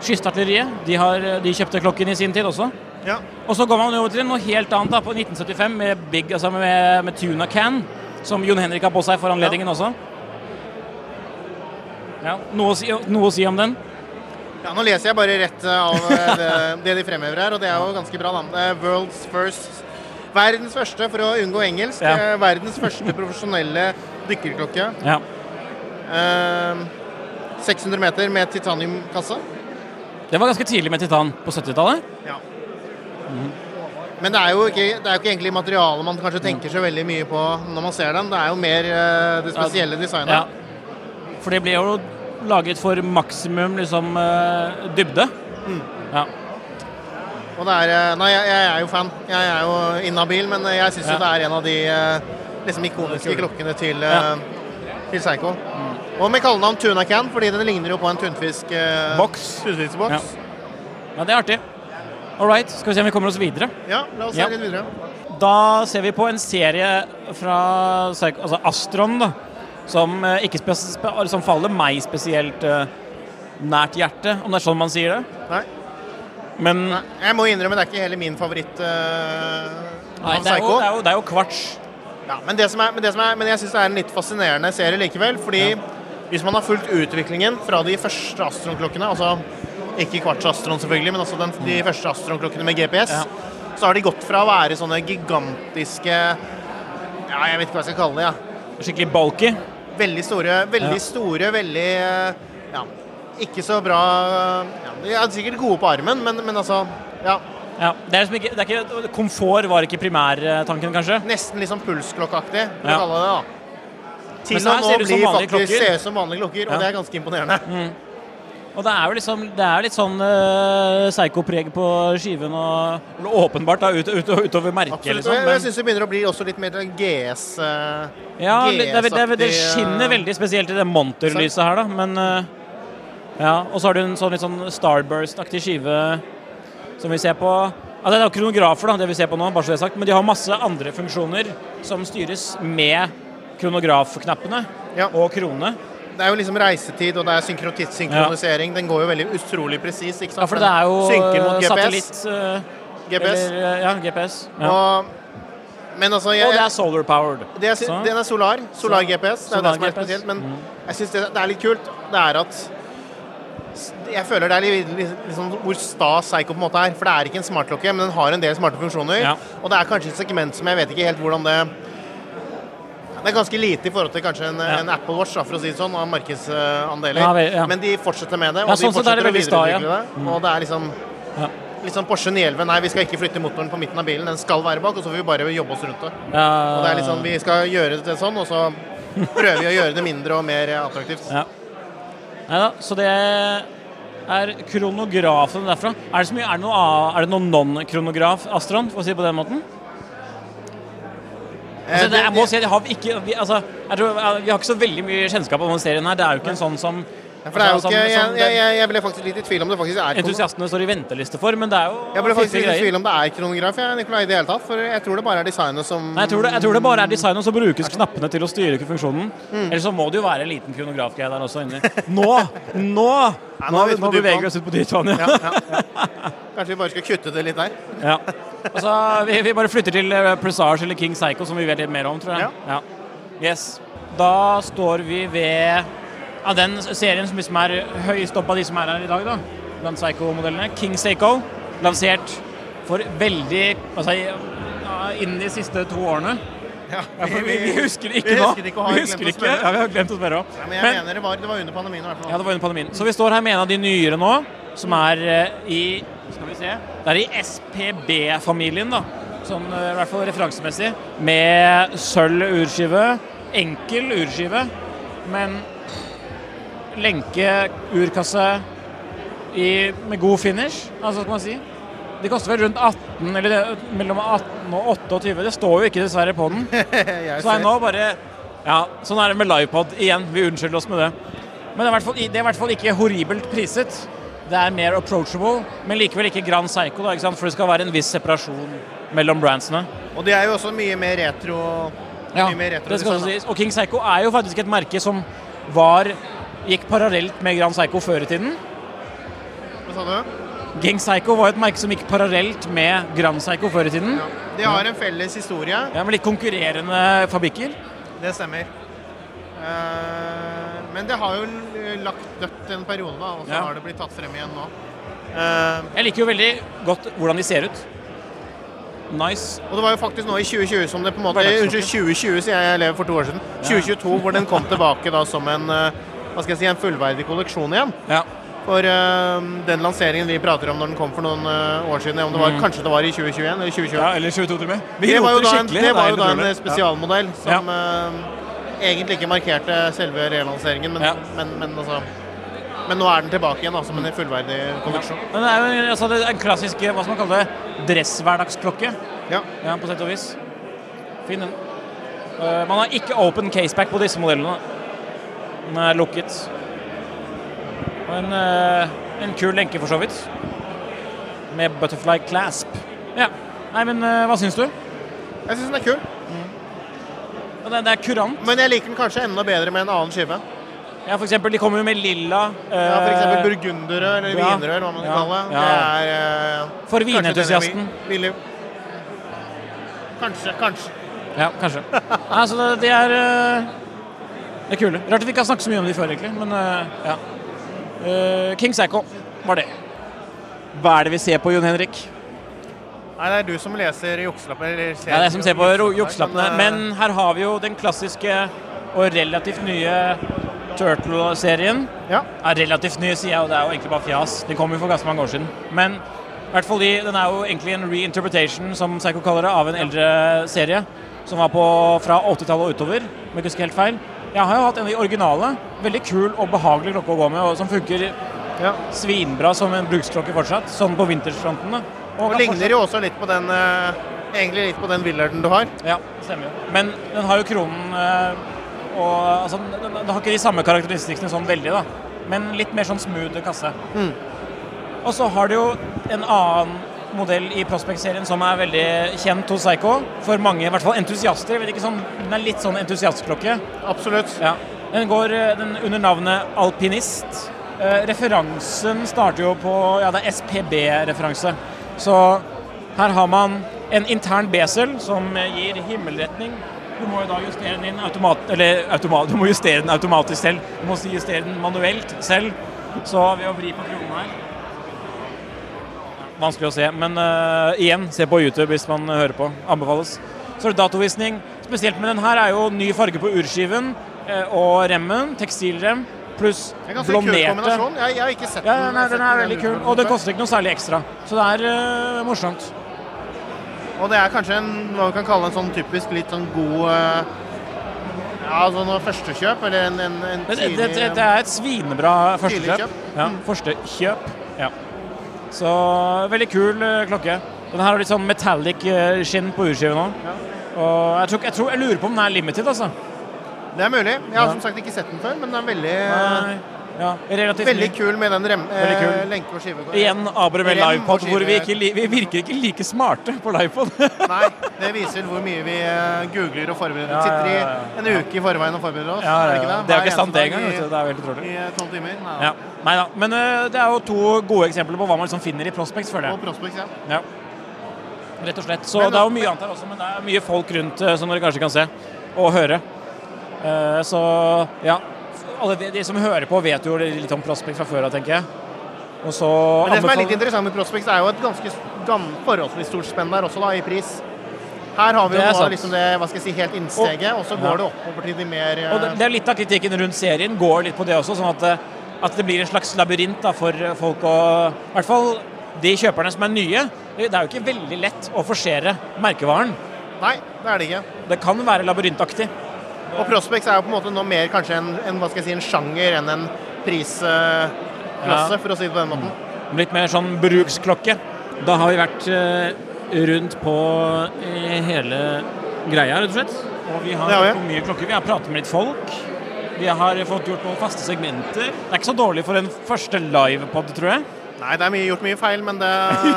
S2: Kystartilleriet. De, har, de kjøpte klokken i sin tid også.
S3: Ja.
S2: Og så går man over til noe helt annet da, på 1975 med, Big, altså med, med Tuna Can, som Jon Henrik har på seg for anledningen også. Ja, noe, å si, noe å si om den?
S3: Ja, Nå leser jeg bare rett eh, av eh, det, det de fremhever her, og det er jo ganske bra. da. Er World's first Verdens første, for å unngå engelsk,
S2: Ja.
S3: eh, verdens første profesjonelle dykkerklokke.
S2: Ja.
S3: Eh, 600 meter med titaniumkasse.
S2: Det var ganske tidlig med titan på 70-tallet.
S3: Ja. Men det er, jo ikke, det er jo ikke egentlig materialet man kanskje tenker så veldig mye på når man ser den. Det er jo mer eh, det spesielle designet.
S2: Ja. For det ble jo laget for maksimum liksom eh, dybde.
S3: Mm.
S2: Ja.
S3: Og det er, eh, nei, jeg, jeg er jo fan. Jeg er jo inhabil, men jeg syns
S2: Ja.
S3: jo det er en av de liksom ikoniske klokkene til, ja. til Seigo. Og med kallenavn Tuna Can, fordi den ligner jo på en tunfisk eh,
S2: Boks.
S3: tunfiskboks.
S2: Ja, det er artig. All right, skal vi se om vi kommer oss videre.
S3: Ja, la oss se
S2: Ja.
S3: litt videre.
S2: Da ser vi på en serie fra altså Astron, da, som eh, ikke som faller meg spesielt eh, nært hjertet, om det er sånn man sier det.
S3: Nei.
S2: Men
S3: Jeg må innrømme det er ikke hele min favoritt eh,
S2: Nei, det er, jo, det, er jo, det er jo kvarts.
S3: Ja, men, det som er, men, det som er, men jeg syns det er en litt fascinerende serie likevel. Fordi hvis man har fulgt utviklingen fra de første Astron-klokkene, altså ikke kvartsastron selvfølgelig, men altså den, de første Astron-klokkene med GPS, så har de gått fra å være sånne gigantiske Ja, jeg vet ikke hva jeg skal kalle det. ja.
S2: Skikkelig bulky.
S3: Veldig store, veldig
S2: Ja.
S3: store, veldig Ja, ikke så bra ja, De er sikkert gode på armen, men, men altså Ja.
S2: Ja, det er liksom ikke, det er ikke, komfort var ikke primærtanken, kanskje?
S3: Nesten litt sånn pulsklokkeaktig, vil
S2: Ja.
S3: kalle det det. da. Til å nå
S2: ser det
S3: bli faktisk
S2: klokker.
S3: se ut som vanlige klokker, og det er ganske imponerende.
S2: Mm. Og det er jo liksom, det er litt sånn uh, psycho-preg på skiven, og åpenbart da, ut, ut, utover merket.
S3: Absolutt.
S2: Liksom,
S3: og jeg,
S2: men-
S3: jeg syns det begynner å bli også litt mer GS uh,
S2: Ja, det, det, det, det
S3: GS-aktig,
S2: skinner
S3: eh,
S2: veldig spesielt i det monterlyset her, da. Men uh, ja, Og så har du en sånn litt sånn Starburst-aktig skive som vi ser på. Ja, Det er jo kronografer, da, det vi ser på nå, bare så det er sagt. Men de har masse andre funksjoner som styres med kronografknappene og krone.
S3: Det er jo liksom reisetid, og det er synkro- synkronisering. Den går jo veldig utrolig presis.
S2: Ja, for det er jo
S3: synker mot
S2: eh,
S3: GPS.
S2: satellitt eh,
S3: GPS.
S2: Eller, eh, ja, GPS. Ja.
S3: Og Men altså, jeg,
S2: Og det er solar powered.
S3: det er, den er solar. Solar GPS. Det er solar det som er spesielt. Men
S2: Mm.
S3: jeg syns det, det er litt kult. Det er at Jeg føler det er litt, liksom hvor sta Psycho på en måte er. For det er ikke en smartklokke, men den har en del smarte funksjoner.
S2: Ja.
S3: Og det er kanskje et segment som jeg vet ikke helt hvordan det Det er ganske lite i forhold til kanskje en, en Apple Watch, da, for å si det sånn, av markedsandeler.
S2: Ja, ja.
S3: Men de fortsetter med det, og
S2: Ja,
S3: de
S2: sånn sett er det
S3: fortsetter å videreutvikle det. Og det er liksom
S2: Ja.
S3: Sånn Porsche 911. Nei, vi skal ikke flytte motoren på midten av bilen. Den skal være bak, og så får vi bare jobbe oss rundt det.
S2: Ja.
S3: Og det er sånn, Vi skal gjøre det sånn, og så prøver vi å gjøre det mindre og mer attraktivt.
S2: Ja. Neida, så det er kronografen derfra. Er det, så mye, er det noe, er det noe non-kronograf, Astron, for å si det på den måten? Altså,
S3: Eh,
S2: det, jeg må si at jeg har ikke vi, altså, jeg tror, vi har ikke så veldig mye kjennskap om denne serien her. Det er jo ikke en sånn som
S3: For det er jo ikke, jeg, jeg, jeg, ble faktisk litt i tvil om det faktisk er
S2: entusiastene står i venteliste for, men det er jo
S3: Jeg ble faktisk litt i tvil om det er kronograf, jeg, Nikolai, i det hele tatt. For jeg tror det bare er designet som
S2: Nei, jeg tror, det, jeg tror det bare er designet, som brukes knappene til å styre funksjonen.
S3: Mm.
S2: Eller så må det jo være en liten kronografgreie der også inni. Nå! Nå!
S3: Ja,
S2: Nå,
S3: vi
S2: nå beveger vi oss ut på dypt vann, ja.
S3: Ja, ja, ja. Kanskje vi bare skal kutte det litt der.
S2: Ja. Altså, vi, vi bare flytter til eh, Presage eller King Psycho, som vi vet litt mer om, tror jeg. Ja. Yes. Da står vi ved ja, den serien som liksom er høyest opp av de som er her i dag, da. Blant Psycho-modellene. King Seiko, lansert for veldig Altså innen de siste to årene.
S3: Ja,
S2: for vi, vi husker ikke
S3: vi
S2: nå.
S3: husker ikke
S2: vi husker ikke. Ja, vi har glemt å spørre òg.
S3: Ja, men jeg mener det var, det var under pandemien i hvert fall.
S2: Ja, det var under pandemien. Så vi står her med en av de nyere nå, som er eh, i Skal vi se Det er i SPB-familien, da. Sånn eh, i hvert fall referansemessig. Med sølv urskive. Enkel urskive, men lenke, urkasse i, med god finish. Altså, skal man si? De koster vel rundt 18, eller det, mellom 18 og 28. Det står jo ikke dessverre på den. Så er nå bare Ja, sånn er det med livepod igjen. Vi unnskylder oss med det. Men det er, i hvert fall, det er i hvert fall ikke horribelt priset. Det er mer approachable, men likevel ikke Grand Psycho, da, ikke sant? for det skal være en viss separasjon mellom brandsene.
S3: Og det er jo også mye mer retro.
S2: Ja,
S3: mer retro
S2: det skal også sies. Og King Psycho er jo faktisk et merke som var gikk parallelt med Grand Psycho før i tiden.
S3: Hva sa du?
S2: Gang Psycho var et merke som gikk parallelt med Grand Psycho før i tiden.
S3: De har en felles historie.
S2: Ja, Med litt konkurrerende fabrikker.
S3: Det stemmer. Uh, men det har jo lagt dødt en periode, da, og så
S2: Ja.
S3: har det blitt tatt frem igjen nå. Uh,
S2: Jeg liker jo veldig godt hvordan de ser ut. Nice.
S3: og det var jo faktisk nå i 2020 som det på en måte Unnskyld, 2020 sier jeg, jeg lever for to år siden. 2022 hvor den kom tilbake da som en eh, hva skal jeg si, en fullverdig kolleksjon igjen.
S2: Ja.
S3: For uh, den lanseringen vi prater om når den kom for noen uh, år siden, om det var,
S2: Mm.
S3: kanskje det var i 2021 eller 2020?
S2: Ja, eller 22 til og med. Vi
S3: det var jo da en, det var jo da en spesialmodell som uh, egentlig ikke markerte selve relanseringen, men, men, men, altså, men nå er den tilbake igjen da, som en fullverdig kolleksjon.
S2: Men det er jo altså, det er en klassisk hva skal man kalle det, dresshverdagsklokke.
S3: Ja.
S2: På sett og vis. Fin den. Uh, man har ikke open caseback på disse modellene. Den er lukket. Og en, eh, en kul lenke for så vidt. Med butterfly clasp. Ja. Nei, men eh, hva syns du?
S3: Jeg syns den er kul.
S2: Ja, det, det er kurant.
S3: Men jeg liker den kanskje enda bedre med en annen skive.
S2: Ja, for eksempel, de kommer jo med lilla.
S3: Ja, for eksempel
S2: eh,
S3: eller
S2: ja,
S3: eller hva man kan
S2: ja,
S3: kalle det.
S2: ja.
S3: Det er eh,
S2: For vinentusiasten.
S3: denne Kanskje, kanskje.
S2: Ja, kanskje. altså, det, de er eh, Det er kule. Rart vi ikke har snakket så mye om de før, egentlig. Men eh, ja. Uh, King Psycho var det. Hva er det vi ser på, Jon Henrik?
S3: Nei, det er du som leser jukselappene. eller ser-
S2: Ja, det er jeg som ser på jukselappene.
S3: eh,
S2: Men her har vi jo den klassiske og relativt nye Turtle-serien.
S3: Ja.
S2: Relativt nye, sier jeg, og det er jo egentlig bare fjas. De kom jo for ganske mange år siden. Men i hvert fall de, den er jo egentlig en reinterpretation, som Psycho kaller det, av en eldre serie. Som var på fra 80-tallet og utover, om jeg ikke husker helt feil. Jeg har jo hatt en av de originale. Veldig kul og behagelig klokke å gå med, og som funker svinbra som en bruksklokke fortsatt. Sånn på vintersfronten.
S3: Og
S2: kan
S3: ligner jo også litt på den eh, Egentlig litt på den Willarden du har.
S2: Ja, stemmer jo. Men den har jo kronen eh, og altså, den den har ikke de samme karakteristikkene sånn veldig, da. Men litt mer sånn smooth kasse.
S3: Mm.
S2: Og så har du jo en annen modell i Prospect-serien som er veldig kjent hos Psycho. For mange, i hvert fall entusiaster. Jeg vet ikke sånn, Den er litt sånn entusiastklokke.
S3: Absolutt.
S2: Ja. Den går eh, den under navnet Alpinist. Eh, referansen starter jo på Ja, det er SPB-referanse. Så her har man en intern besel som gir himmelretning. Du må jo da justere den inn automat, eller automat, du må justere den automatisk selv. Du må justere den manuelt selv. Så ved å vri på kronen her Vanskelig å se, men uh, igjen, se på YouTube hvis man hører på. Anbefales. Så er det datovisning. Spesielt med den her er jo ny farge på urskiven uh, og remmen. Tekstilrem. Pluss blonderte.
S3: Jeg, jeg, har ikke sett
S2: ja,
S3: den.
S2: Nei, den er veldig kul, og det koster ikke noe særlig ekstra. Så det er uh, morsomt.
S3: Og det er kanskje en, hva vi kan kalle en sånn typisk litt sånn god ja, altså noe førstekjøp, eller en, en, en
S2: tidlig det, det, det, er et svinebra førstekjøp. Ja,
S3: Mm.
S2: Førstekjøp. Så veldig kul uh, klokke. Den her har litt sånn metallic uh, skinn på urskiven òg.
S3: Ja.
S2: Og jeg, tror, jeg, tror, jeg lurer på om den er limited, altså.
S3: Det er mulig. Jeg har
S2: Ja.
S3: som sagt ikke sett den før, men den er veldig
S2: Nei, ja,
S3: Veldig kul med den rem,
S2: Veldig
S3: eh,
S2: kul.
S3: lenke og skivegården.
S2: Igjen Abre med
S3: Rem og
S2: livepod, hvor vi, ikke, li- vi virker ikke like smarte på livepod.
S3: Nei, det viser hvor mye vi eh, googler og forbereder.
S2: Ja,
S3: Sitter i
S2: ja, ja,
S3: en uke i forveien og forbereder oss.
S2: Ja, ja,
S3: det
S2: ja.
S3: det?
S2: Det er
S3: Hver
S2: ikke sant
S3: eneste
S2: det engang,
S3: dag
S2: vet du. Det er jo helt utrolig.
S3: I eh, tolv timer. Nei,
S2: Ja. Nei da. Men eh, det er jo to gode eksempler på hva man liksom finner i Prospects, føler
S3: Og
S2: jeg.
S3: Prospects, ja.
S2: Ja. Rett og slett. Så
S3: Men-
S2: det er jo mye annet her også, men det er mye folk rundt eh, som dere kanskje kan se og høre. Eh, så ja. Alle de, de som hører på, vet jo litt om Prospect fra før av, tenker jeg. Og så
S3: Men det som er litt interessant med Prospect, er jo et ganske forholdsvis stort spenn der også, da, i pris. Her har vi jo nå liksom det hva skal jeg si, helt innsteget, og, så
S2: Ja.
S3: går det oppover til de mer eh,
S2: Og det, det er litt av kritikken rundt serien går litt på det også, sånn at, det- at det blir en slags labyrint da, for folk å I hvert fall de kjøperne som er nye. Det er jo ikke veldig lett å forsere merkevaren.
S3: Nei, det er det ikke.
S2: Det kan være labyrintaktig.
S3: Og Prospects er jo på en måte nå mer kanskje en, en, si, en sjanger enn en prisklasse, for å si det på den måten.
S2: Litt mer sånn bruksklokke. Da har vi vært eh, rundt på eh, hele greia, rett og slett. Og vi har
S3: har vi.
S2: mye klokker. Vi har pratet med litt folk. Vi har fått gjort noen faste segmenter. Det er ikke så dårlig for en første livepod, tror jeg.
S3: Nei, det er mye, gjort mye feil, men det,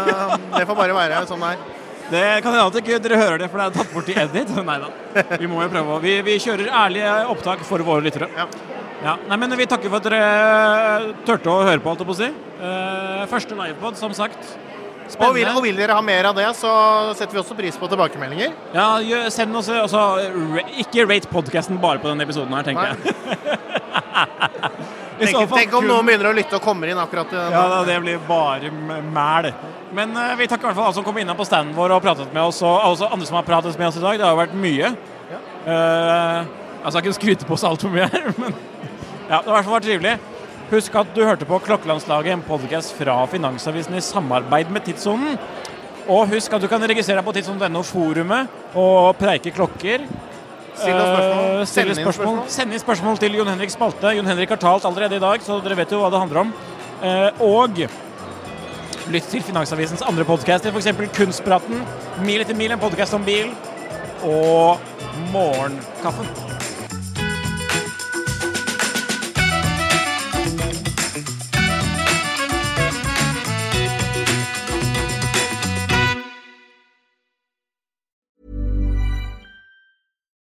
S3: det får bare være sånn det er.
S2: Det kan hende at ikke dere hører det, for det er tatt bort i edit. Nei da. Vi må jo prøve. Vi, vi kjører ærlige opptak for våre lyttere. Ja. Nei, men Vi takker for at dere turte å høre på, alt jeg på å si. Eh, første livepod, som sagt.
S3: Og vil, og vil dere ha mer av det, så setter vi også pris på tilbakemeldinger.
S2: Ja, send oss også, Ikke rate podkasten bare på denne episoden her, tenker jeg.
S3: Tenk, tenk om noen begynner å lytte og kommer inn akkurat i den.
S2: Ja, da, det blir bare mæl. Men uh, vi takker i hvert fall alle som kom innom på standen vår og pratet med oss, og også andre som har pratet med oss i dag. Det har jo vært mye. Eh, jeg skal ikke skryte på oss altfor mye her, men ja, det har i hvert fall vært trivelig. Husk at du hørte på Klokkelandslaget, en podkast fra Finansavisen i samarbeid med Tidssonen. Og husk at du kan registrere deg på tidssonen.no-forumet og preike klokker.
S3: Still spørsmål.
S2: Eh,
S3: Send inn
S2: spørsmål.
S3: spørsmål.
S2: Send inn spørsmål til Jon Henrik Spalte. Jon Henrik har talt allerede i dag, så dere vet jo hva det handler om. Eh, og lytt til Finansavisens andre podcaster, f.eks. Kunstpraten, Mil etter mil, en podkast om bil, og Morgenkaffen.